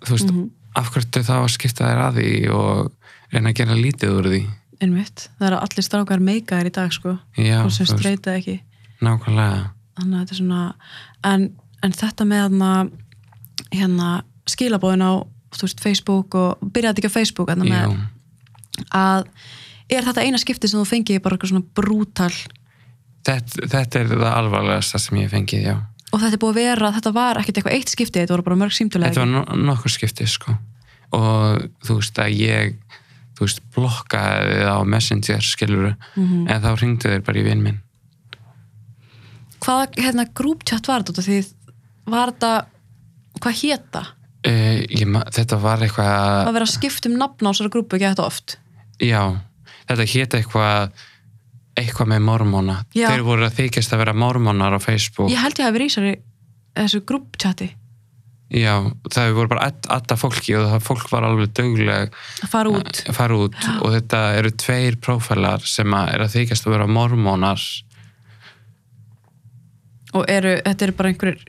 þú veist af hverju þá að skipta þér að því og reyna að gera lítið úr því? Einmitt, það eru allir strákar meikaðir í dag sko. Já, og sem þú veist, streyta ekki. Nákvæmlega. Þannig þetta svona en, en þetta með hana, hérna skilabóðin á veist, Facebook og byrjaði ekki á Facebook hérna með, að er þetta eina skipti sem þú fengið bara eitthvað svona brútal? Þetta, þetta er það alvarlegasta sem ég fengið, já og þetta er búið að vera, þetta var ekkert eitthvað eitt skipti þetta voru bara mörg símtulega þetta var no nokkur skiptið sko. Og þú veist að ég þú veist blokkaði þið á Messenger skiluru, Mhm. en þá ringdu þeir bara í vinn minn. Hvað hérna grúptjátt var þetta? Því var þetta hvað hétta? uh, ég, ma- þetta var eitthvað að vera að skipta um nafn á þessari grúpu ekki þetta oft? Já, þetta hétt eitthvað eitthvað með mormóna. Þeir voru að þykjast að vera mormónar á Facebook. Ég held ég að vera í þessari þessu grúptjátti já, það voru bara alltaf fólki og það fólk var alveg dögleg að fara út. að fara út. Og þetta eru tveir prófælar sem að er að þykjast að vera mormónar. Og eru, þetta eru bara einhverjir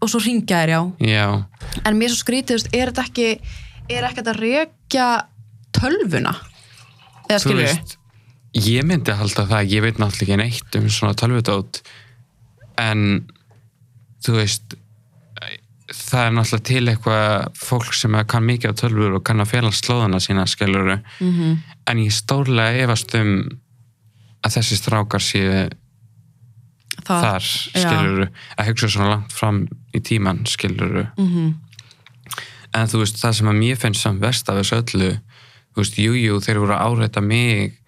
og svo ringja þér já. Já, en mér svo skrítið, er þetta ekki er ekki að rekja tölvuna? Eða veist ég myndi halda það, ég veit náttúrulega ekki neitt um svona tölvudót en þú veist það er náttúrulega til eitthvað fólk sem að kann mikið á tölvur og kann að fela slóðana sína skiluru mm -hmm. en ég stórlega efast um að þessi strákar séu það, þar skiluru að hugsa svona langt fram í tíman skiluru mm en þú veist, það sem að mér finnst samt verst af þessu öllu þú veist, jújú, jú, þeir voru að áreita mig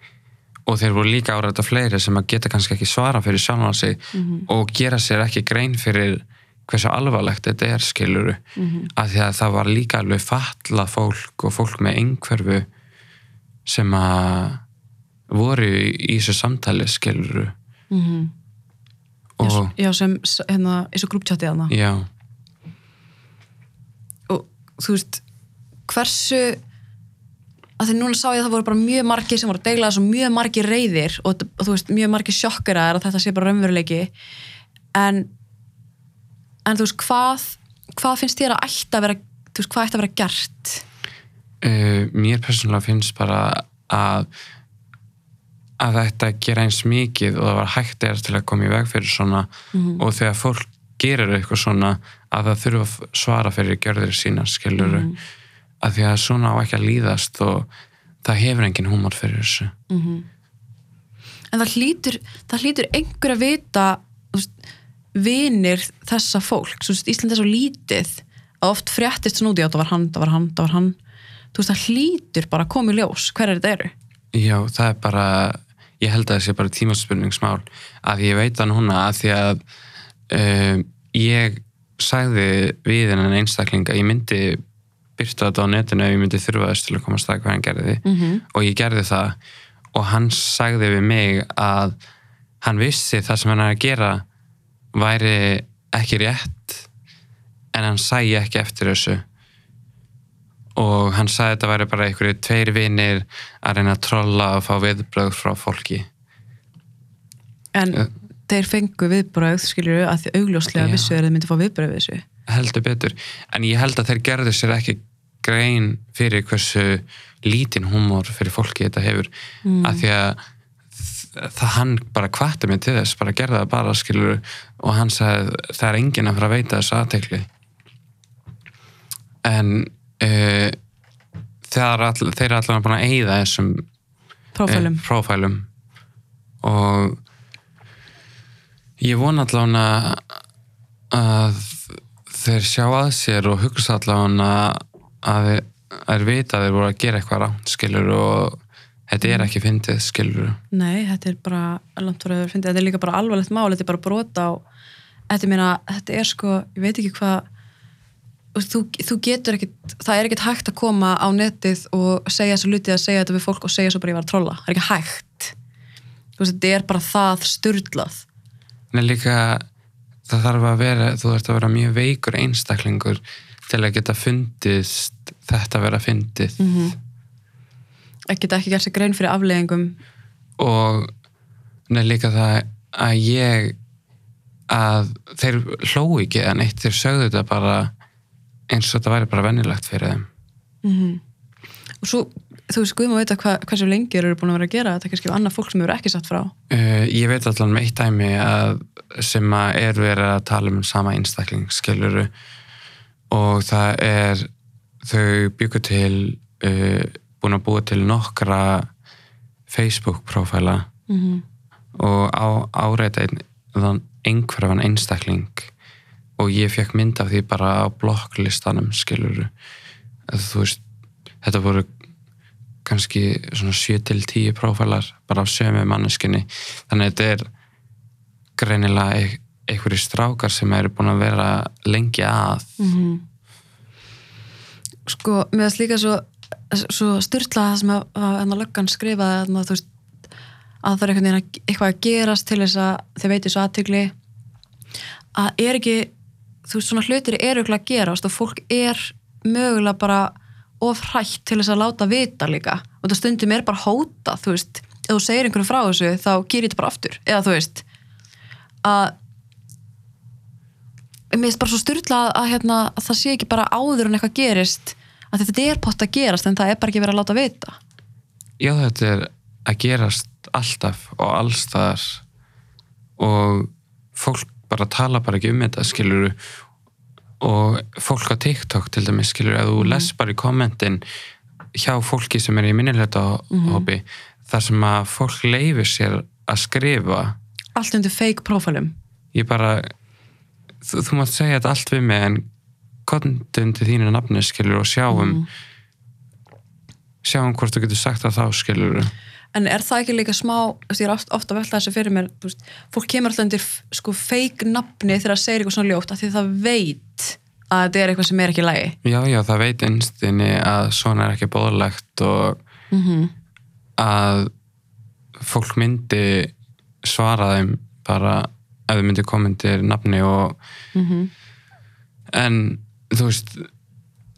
og þeir voru líka að áreita fleiri sem að geta kannski ekki svara fyrir sjálfan sig Mhm. og gera sér ekki grein fyrir hversu alvarlegt þetta er skiluru Mhm. af því að það var líka alveg falla fólk og fólk með einhverfu sem að voru í þessu samtali skiluru mm og já, sem s- hérna, eins og grúptjátti þarna. Já, og þú veist hversu að því núna sá ég að það voru bara mjög margir sem voru að deila þessu mjög margir reyðir og, og þú veist mjög margir sjokkeraðar að þetta sé bara raunveruleiki en en þú veist hvað hvað finnst þér að ætti að vera þú veist hvað ætti að vera gert uh, mér persónulega finnst bara að að þetta gera eins mikið og það var hægt er til að koma í veg fyrir svona Mhm. og þegar fólk gerir eitthvað svona að það þurfa að svara fyrir gjörðir sína skiluru Mhm. Að því að svona á ekki að líðast og það hefur engin húmor fyrir þessu. En það hlýtur, það hlýtur einhver að vita vinir þessa fólk, Ísland er svo lítið að oft fréttist í að það var hann, það var hann, það var hann. Þú veist, það hlýtur bara að koma í ljós hver er þetta eru. Já, það er bara ég held að það sé bara tímaspurningsmál. Að ég veit það núna að því að um, ég sagði við hennan einstakling að ég myndi byrta þetta á netinu ef ég myndi þurfa þess til að koma að staða hvað hann gerði. Mm -hmm. og ég gerði það og hann sagði við mig að hann vissi það sem hann er að gera væri ekki rétt en hann sæi ekki eftir þessu. Og hann sagði að þetta væri bara einhverju tveir vinir að reyna að trolla og fá viðbröð frá fólki. En þeir fengu viðbröð skilur að því augljóslega Já. vissu þeir að þið myndi fá viðbröð við þessu heldur betur. En ég held að þeir gerðu sér ekki grein fyrir hversu lítinn húmor fyrir fólki þetta hefur. Mm. af því að það hann bara kvatti mig til þess bara gerði það bara skilur og hann sagði það er enginn að fara að veita þessu aðtekli en uh, þeir, eru allan búin að eyða þessum prófælum. eh, prófælum. Og ég vona allavega að þeir sjá að sér og hugsa allavega að þeir, að þeir vita að þeir voru að gera eitthvað rátt skilur og þetta er ekki fyndið skilur Nei, þetta er bara langt frá þau þetta er líka bara alvarlegt mál, þetta er bara brota á þetta, meina, þetta er sko ég veit ekki hvað þú, þú, getur ekkit, það er ekkit hægt að koma á netið og segja þessu luti að segja þetta við fólk og segja svo bara ég var að trolla. Það er ekki hægt. Þú veist, þetta er bara það styrlað en líka það þarf að vera, þú þarf að vera mjög veikur einstaklingur til að geta fundist þetta að vera fyndið. Mm -hmm. ekki ekki gert sér grein fyrir afleðingum og neð líka það að ég að þeir hlóu ekki en eitt þeir sögðu þetta bara eins og þetta væri bara vennilegt fyrir þeim. Mm og svo, þú veist, guðum að vita hva, hversu lengi eru búin að vera að gera þetta, kannski annað fólk sem eru ekki satt frá Uh, ég veit allan með eitt dæmi að, sem að er verið að tala um sama einstakling, skiluru og það er þau byggu til uh, búin að búa til nokkra Facebook-prófæla mm -hmm. og á áreita einn einhverfan einstakling og ég fekk mynd af því bara á blokklistanum skiluru þú veist, þetta voru kannski svona 7-10 prófælar bara á sömu manneskinni þannig að þetta er greinilega eit- einhverjir strákar sem eru búin að vera lengi að. Sko, mér finnst líka svo svo styrla það sem að, að, að löggan skrifaði að, þú veist, að það er að, eitthvað að gerast til þess að þau veitir svo aðtykli að er ekki þú veist, svona hlutir eru ekki að gerast og fólk er mögulega bara of hrætt til þess að láta vita líka. Og það stundum er bara hóta þú veist, ef þú segir einhverju frá þessu þá gerir þetta bara aftur, eða þú veist að mér finnst bara svo styrla að, hérna, að það sé ekki bara áður en eitthvað gerist að þetta er pott að gerast en það er bara ekki verið að láta vita. Já þetta er að gerast alltaf og allstaðar og fólk bara tala bara ekki um þetta skiluru og fólk á TikTok til dæmis skiluru að þú les bara í kommentin hjá fólki sem er í minnilegta hópi þar sem að fólk leifir sér að skrifa. Allt undir fake prófælum ég bara þú, þú mátt segja þetta allt við mig en kontu undir þínu nafni skilur og sjáum sjáum hvort þú getur sagt það þá skilur en er það ekki líka smá ég er oft, ofta að velta þessu fyrir mér veist, fólk kemur alltaf undir sko fake nafni þegar það segir eitthvað svona ljótt af því það veit að þetta er eitthvað sem er ekki í lagi já já það veit einstinni að svona er ekki bóðlegt og mm að fólk myndi svara þeim bara ef þau myndi koma undir nafni og -hmm. en þú veist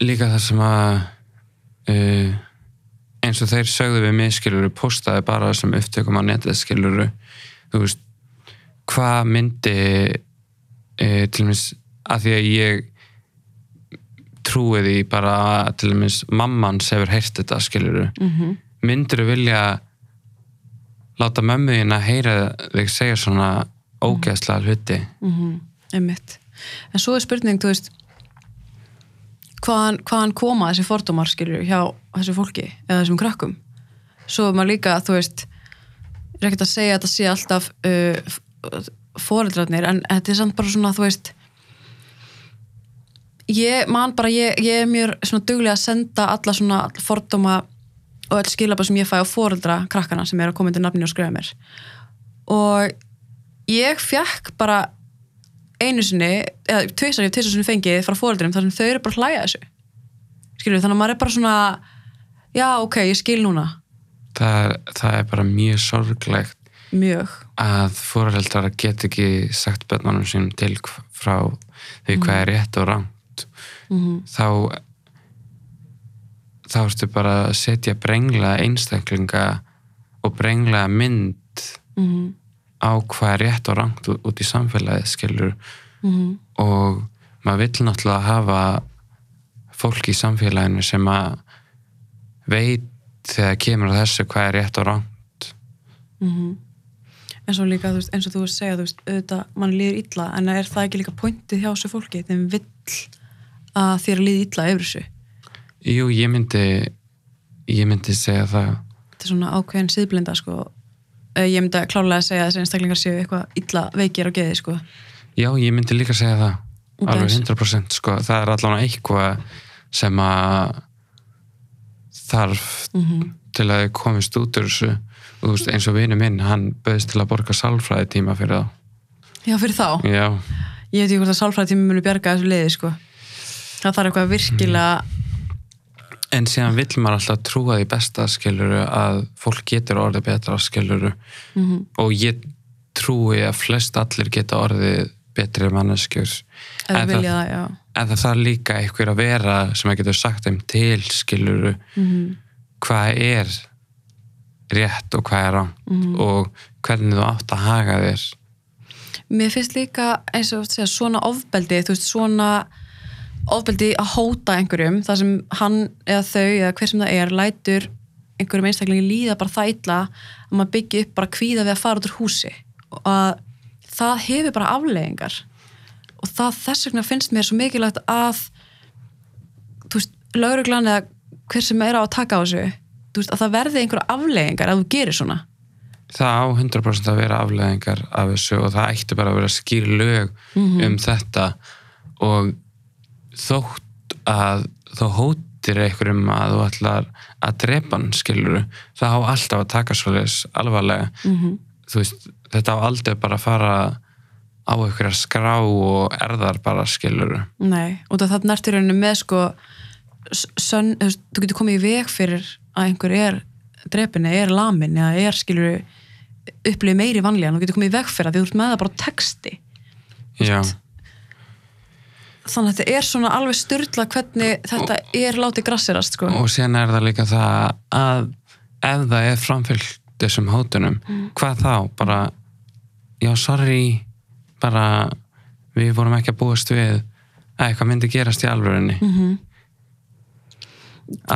líka það sem að uh, eins og þeir sögðu við mig skiluru postaði bara þessum upptökum á netið skiluru þú veist hvað myndi uh, til dæmis að því að ég trúi því bara til dæmis mammans hefur heyrt þetta skiluru Mm myndir þú vilja láta mömmu þín að heyra þig segja svona ógeðslega hluti? -hmm. einmitt. En svo er spurning, þú veist hvaðan, hvaðan koma þessi fordómar skilur hjá þessu fólki eða þessum krakkum svo er maður líka, þú veist er ekkert að segja að þetta sé alltaf uh, foreldrarnir en þetta er samt bara svona, þú veist ég man bara, ég, ég er mjög svona duglega að senda alla svona fordóma og öll skilabað sem ég fæ á foreldra krakkana sem er að koma undir nafni og skrifa mér. Og ég fekk bara einu sinni, eða tvisar ég tvisar sinni fengið frá foreldrum þar sem þau eru bara að hlæja þessu. Skilur þannig að maður er bara svona já ok, ég skil núna. Það er, það er bara mjög sorglegt mjög. að fóreldrar get ekki sagt börnunum sínum til frá því hvað er rétt og rangt. Mm þá þá ertu bara að setja brengla einstaklinga og brengla mynd -hmm. Á hvað er rétt og rangt út, í samfélagið skilur Mm og maður vill náttúrulega hafa fólk í samfélaginu sem að veit þegar kemur þessu hvað er rétt og rangt. -hmm. en svo líka, veist, eins og þú veist segja þú veist, auðvitað, mann líður illa en er það ekki líka pointið hjá þessu fólki þeim vill að þér líði illa yfir þessu? Jú, ég myndi ég myndi segja það. Þetta er svona ákveðin síðblinda sko ég myndi klálega að segja að þessi einstaklingar séu eitthvað illa veikir á geði sko. Já, ég myndi líka segja það. Ok. alveg 100% sko, það er allan eitthvað sem að þarf mm til að komist út úr þessu. Og veist, eins og vinu minn, hann bauðist til að borga sálfræði tíma fyrir Já, fyrir þá. þá Já, Ég veit ekki hvort að sálfræðtími muni bjarga þessu liði, sko. Það þarf eitthvað virkilega... en síðan vill maður alltaf trúa því besta skiluru að fólk getur orðið betra skiluru Mm og ég trúi að flest allir geta orðið betri manneskjur. Vilja það, já. en það þarf líka einhver að vera sem að getur sagt þeim til skiluru Mm hvað er rétt og hvað er rangt. Mhm. og hvernig þú átt að haga þér. Mér finnst líka, eins og segja, svona ofbeldi, þú veist, svona ofbeldi að hóta einhverjum þar sem hann eða þau eða hver sem það er lætur einhverjum einstaklingi líða bara illa að maður byggja upp bara kvíða við að fara út úr húsi. Og að það hefur bara afleðingar og það þess vegna finnst mér svo mikilvægt að þú veist, lauruglan eða hver sem er á að taka á þessu veist, að það verði einhverja afleðingar að þú gerir svona. Það á 100% að vera afleðingar af þessu og það ætti bara að vera skýr lög um þetta. Og þótt að þá hótir einhverjum að þú ætlar að drepa hann skilur það á alltaf að taka svoleiðis alvarlega. -hmm. þú veist, þetta á aldrei bara að fara á einhverja skrá og erðar bara skilur Nei, og það þarna ertu í rauninu með sko s- sönn, þú veist, getur komið í veg fyrir að einhver er drepinni, er lamin eða er skilur upplifið meiri vanlíðan, þú getur komið í veg fyrir að þú ert með það bara texti. Já, þannig að þetta er svona alveg styrla hvernig þetta er látið grassirast sko. og síðan er það líka það að ef það er framfylgt þessum hótunum, hvað þá bara, já sorry bara, við vorum ekki að búast við að eitthvað myndi gerast í alvörinni mm -hmm.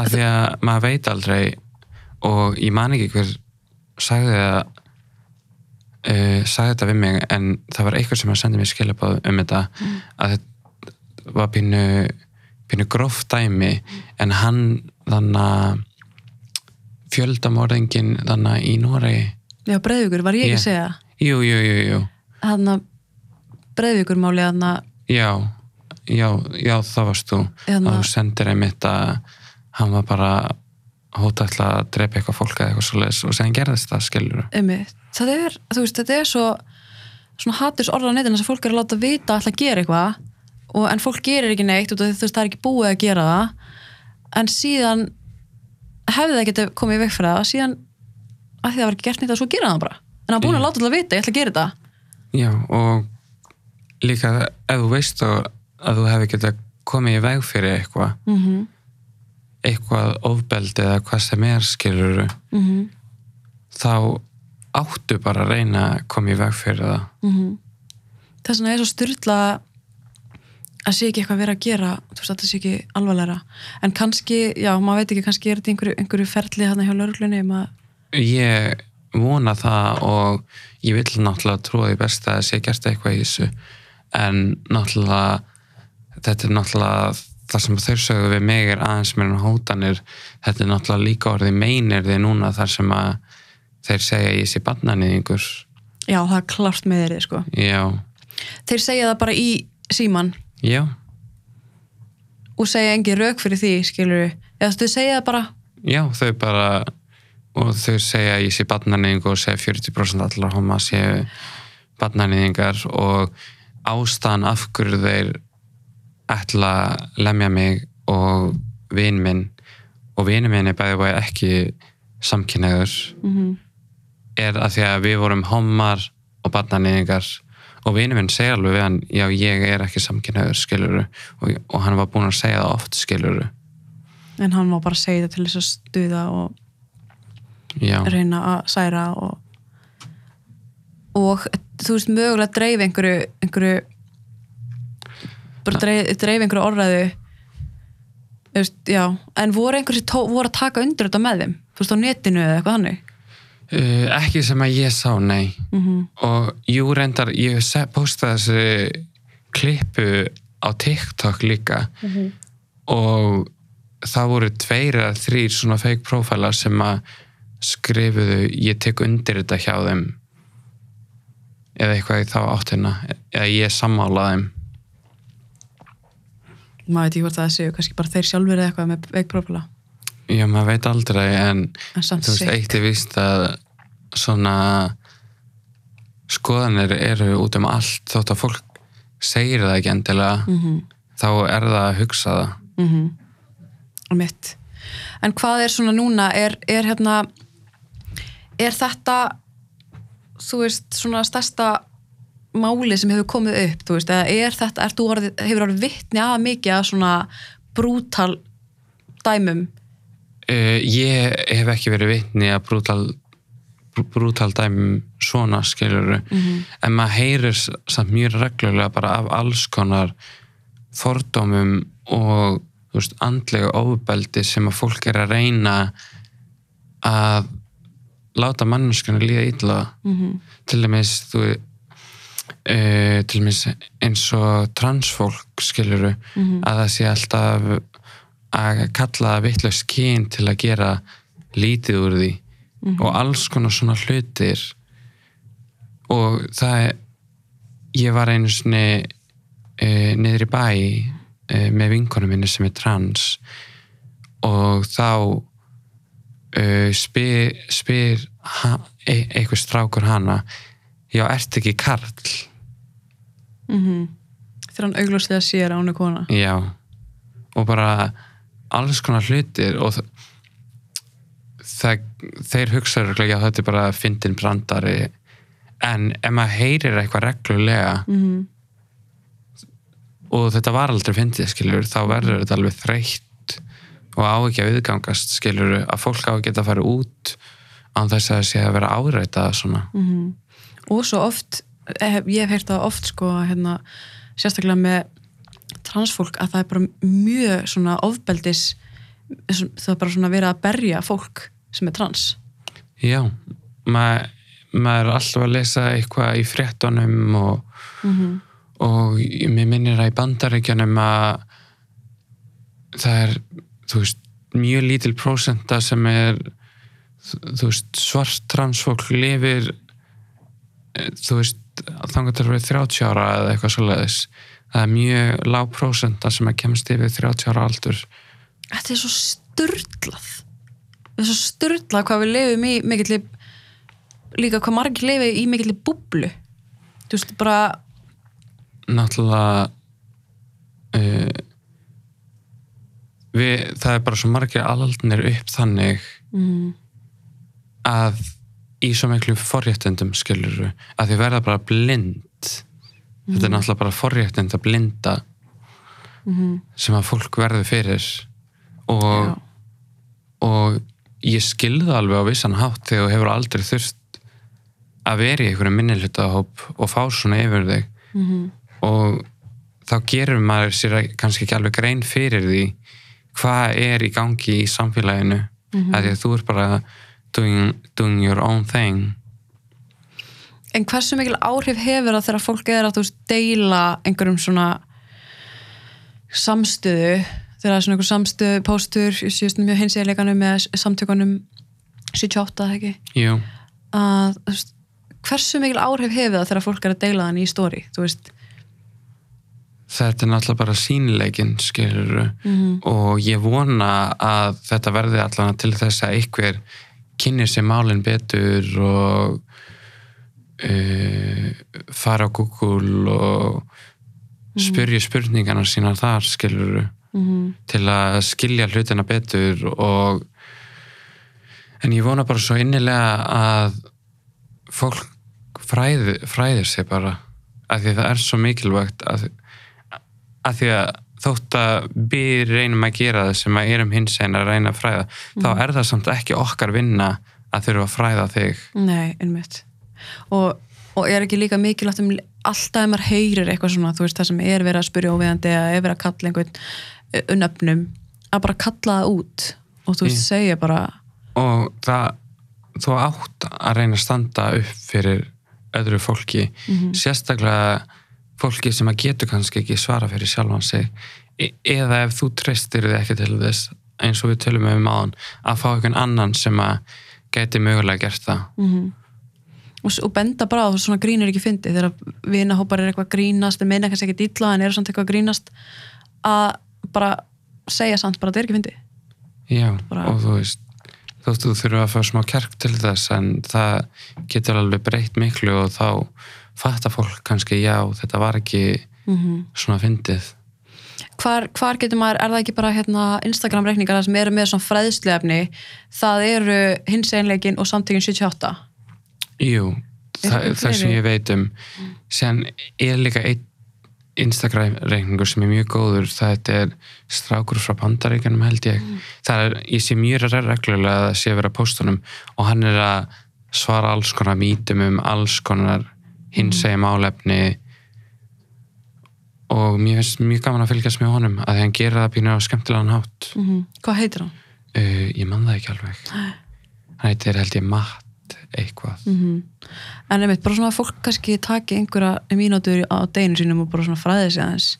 af því að maður veit aldrei og ég man ekki hver sagði það uh, sagði þetta við mig en það var eitthvað sem að senda mér skilabáð um þetta að þetta var pínu pínu gróft dæmi en hann þannig að fjöldamorðingin þannig að í Noregi. Já, Breiðvíkur, var ég ekki að segja jú, jú, jú, jú. Hann að Breiðvíkur máli að já, já, já það varst þú. Og þú sendir einmitt að hann var bara hóta ætla að drepa eitthvað fólk eða eitthvað svoleiðis og sen gerðist það skilur það er, þú veist, þetta er svo svona haturs orða á netinu sem fólk er að láta vita að ætla að gera eitthvað og, en fólk gerir ekki neitt og þú veist, það er ekki búið að gera það. En síðan hefði það getið komið í veg fyrir það síðan að því það var ekki gert neitt að svo gera það bara. En hann búin að láta alltaf vita, ég ætla að gera þetta. Já, og líka ef þú veist að þú hefði getað komið í veg fyrir eitthvað mm -hmm. eitthvað ofbeldi eða hvað sem er skilur Mm þá áttu bara að reyna að koma í veg fyrir það. -hmm. þess vegna er svo styrla að sé ekki eitthvað verið að gera þú veist, að það sé ekki alvarlegra. En kannski, já, maður veit ekki, kannski er þetta einhverju, einhverju ferli hann hjá lauruglunni um Ég vona það og ég vil náttúrulega trúa því best að það sé gert eitthvað í þessu. En náttúrulega þetta er náttúrulega það sem þau sögðu við mig er aðeins meira en hótanir. Þetta er náttúrulega líka orðið meinir því núna þar sem að þeir segja ég sé barnanýðingur Já, það er klart með þeirri, sko. Þeir segja það bara í síman já, og segja engi rauk fyrir því, skilur við. Eða þau segja það bara, já, þau bara og þau segja ég sé barnanýðingur og segja 40% allar hóma séu barnanýðingar og ástæðan af hverju þeir ætla að lemja mig og vin minn og vini minn er bæði bæði ekki samkynneður mm er að því að við vorum homar og barnanýðingar og vini minn segja alveg við hann já ég er ekki samkynneður skiluru og, og hann var búinn að segja það oft skiluru en hann má bara segja það til þess að stuða og já, reyna að særa og og þú veist mögulega dreif einhverju einhverju bara dreif, dreif einhverju orðræðu þú veist, en voru einhverju tó, voru að taka undir þetta með þeim? Þú veist á netinu eða eitthvað hannig uh, ekki sem að ég sá nei. Mm -hmm. og jú reyndar ég postaði þessi klippu á TikTok líka. Og það voru tveir eða þrýr svona fake profilar sem að skrifuðu ég tek undir þetta hjá þeim. Eða eitthvað þá áttina. Eða ég sammála þeim. Maður veit ekki hvort það séu kannski bara þeir sjálfur eða eitthvað með veikprófila já maður veit aldrei en þú veist eitt er víst að svona skoðanir eru út um allt þótt að fólk segir það ekki endilega Mhm. þá er það að hugsa það mm -hmm. mitt en hvað er svona núna er, er hérna er þetta þú veist svona stærsta máli sem hefur komið upp þú veist, eða er þetta, er þú orðið, hefur orðið vittni að mikið að svona brútal dæmum uh, ég hef ekki verið vitni að brútal brútal dæmum svona skilur Mhm. en maður heyrir samt mjög reglulega bara af alls konar fordómum og veist, andlega ofbeldi sem að fólk er að reyna að láta manneskjana líða illa. Mhm, til dæmis þú uh, til dæmis eins og transfólk skiluru mhm, að það sé alltaf að kalla það vitlaust kyn til að gera lítið úr því mhm. og alls konar svona hlutir og það er ég var einu sinni uh, niður í bæ uh, með vinkonum minni sem er trans og þá uh, spyr, spyr e eitthvað strákur hana já, ert ekki karl? mhm. þegar hann augljóslega sér að hún er kona Já, og bara alls konar hlutir og það, þeir hugsa örugglega, já þetta er bara fyndin brandari. En ef maður heyrir eitthvað reglulega mhm, og þetta var aldrei fyndið skilur þá verður þetta alveg þreytt og á ekki að viðgangast skilur að fólk á að geta að fara út án þess að það sé að vera áreitað svona. Mhm. og svo oft hef, ég hef heyrt það oft sko hérna, sérstaklega með transfólk að það er bara mjög svona ofbeldis það er bara svona verið að berja fólk sem er trans Já, maður maður er alltaf að lesa eitthvað í fréttunum og mm -hmm. og mér minnir að í bandaríkjanum að það er veist, mjög lítil prósenta sem er veist, svart transfólk lifir eh, þú veist til að vera 30 ára eða eitthvað svoleiðis það er mjög lág prósenta sem að kemst yfir 30 ára aldur. Þetta er svo sturdlað þetta er svo sturdlað hvað við lifum í mikill líka hvað margir lifi í mikill búblu. Þú veist bara náttúrulega uh, við, það er bara svo margir alaldnir upp þannig mm, að í svo miklu forréttendum skilur að þið verða bara blind þetta er náttúrulega bara forréttend að blinda mm, sem að fólk verður fyrir. Og, já, og ég skilði alveg á vissan hátt þegar þú hefur aldrei þurft að vera í einhverju minnihlutahóp og fá svona yfir þig. Mm, og þá gerur maður sér kannski ekki alveg grein fyrir því hvað er í gangi í samfélaginu. Mhm. að því að þú er bara doing, doing your own thing en hversu mikil áhrif hefur það þegar fólk er að veist deila einhverjum svona samstöðu þegar það er svona einhver samstöðu póstur í síðustum mjög hinsegleikanum með samtökunum 78 eða ekki? Að veist, hversu mikil áhrif hefur það þegar fólk er að deila þannig í stóri þú veist? Þetta er náttúrulega bara sínileikin skilur Mhm. og ég vona að þetta verði allan til þess að einhver kynir sér málinn betur og fara á Google og spyrja spurningarna sínar þar skilur mm til að skilja hlutina betur og en ég vona bara svo innilega að fólk fræði, fræðir sig bara af því það er svo mikilvægt að því að þótt að við reynum að gera það sem að erum hins einn að reyna að fræða þá er það samt ekki okkar vinna að þurfa að fræða þig. Nei, einmitt og, og er ekki líka mikilvægt um alltaf ef maður heyrir eitthvað svona þú veist það sem er verið að spyrja óviðandi eða er verið að kalla einhvern unnöfnum að bara kalla það út og þú veist Í. segja bara og það þú átt að reyna að standa upp fyrir öðru fólki Mhm. sérstaklega fólki sem að getur kannski ekki svara fyrir sjálfan sig e eða ef þú treystir þið ekki til þess eins og við tölum um áðan að fá einhvern annan sem að geti mögulega gert það mm og, og benda bara á svona grín er ekki fyndi þegar vinahópar er eitthvað að grínast en meina kannski ekki dýtla en eru samt eitthvað að grínast að bara segja samt bara þetta er ekki fyndi Já, Bara- og þú veist þú þurfa að fá smá kjark til þess en það getur alveg breytt miklu og þá fattar fólk kannski já, þetta var ekki mm svona fyndið. Hvar, hvar getur maður, er það ekki bara hérna, Instagram reikningar sem eru með svona fræðsluefni? Það eru hins einleikin og samtökin 78 Jú, það, það sem ég veit um sen er líka einn Instagram reikningur sem er mjög góður. Það er strákur frá bandaríkjanum held ég. Það er, ég sé mjög reglulega að það sé vera póstunum og hann er að svara alls konar mítum um alls konar hins egin málefni. Og mér finnst mjög gaman að fylgjast með honum að hann gera það pínu á skemmtilegan hátt. Mm Hvað heitir hann? uh, ég man það ekki alveg. Hann heitir held ég Matt eitthvað. Mm En einmitt, bara svona að fólk kannski taki einhverja mínútur á deginu sínum og bara svona fræði sig aðeins.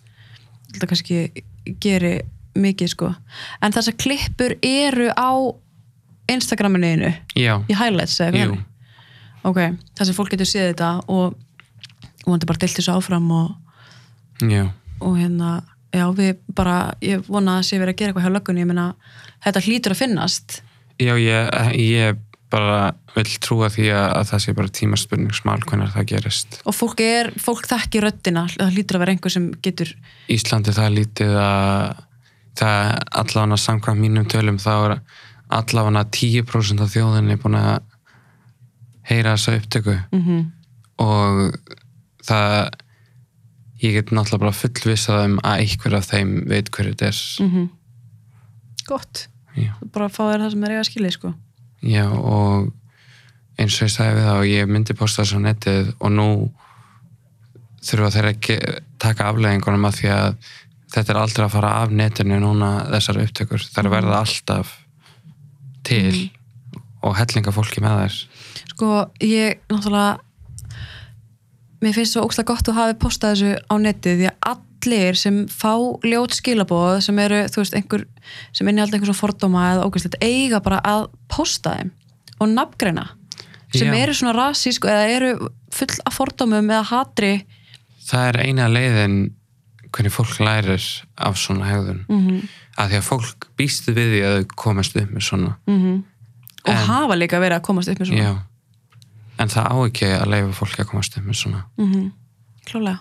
Þetta kannski geri mikið sko. En þessar klippur eru á Instagraminu í highlights eða jú, eitthvað ok, þess að fólk getur séð þetta og, og hann bara deilt þessu áfram og, já, og hérna já, við bara, ég vona að sé verið að gera eitthvað hjá löggunni, ég meina, þetta hlýtur að finnast. Já ég, ég bara vil trúa því að, að það sé bara tímaspurningsmál hvernig það gerist og fólk er, fólk þekki röddina það hlýtur að vera einhver sem getur Íslandi það er lítið að það allavega samkvæmt mínum tölum þá er allavega 10% af þjóðinni búin að heyra þessa upptöku mm -hmm. og það ég get náttúrulega bara fullvissað um að einhver af þeim veit hverju þetta er Mhm. gott, já. bara að fá þér það sem er eiga að skilja sko. Já og eins og ég sagði við þá ég myndi posta þessu á netið og nú þurfa þeir að taka afleðingunum að því að þetta er aldrei að fara af netinu núna þessar upptökur, þær verða alltaf til og hellinga fólki með þær. Sko, ég náttúrulega mér finnst svo ógslag gott að hafi postað þessu á netið því að allir sem fá ljót skilabóð sem eru, þú veist, einhver sem inni alltaf einhver svona fordóma eða ógæslegt eiga bara að posta þeim og nafngreina. Sem Já. eru svona rasísk eða eru full af fordómum eða hatri. Það er eina leiðin hvernig fólk lærir af svona hegðun. Mm -hmm. að því að fólk býstu við því að þau komast upp með svona. Og En- hafa líka verið að komast upp með svona. Já. En það á ekki að leifa fólki að komast upp með svona. Mm klálega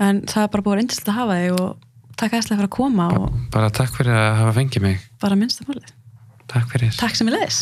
en það er bara búið reyndist að hafa þig og takk aðeinslega fyrir að koma og bara takk fyrir að hafa fengið mig. bara minnsta málið. Takk fyrir. Takk sem ég leðis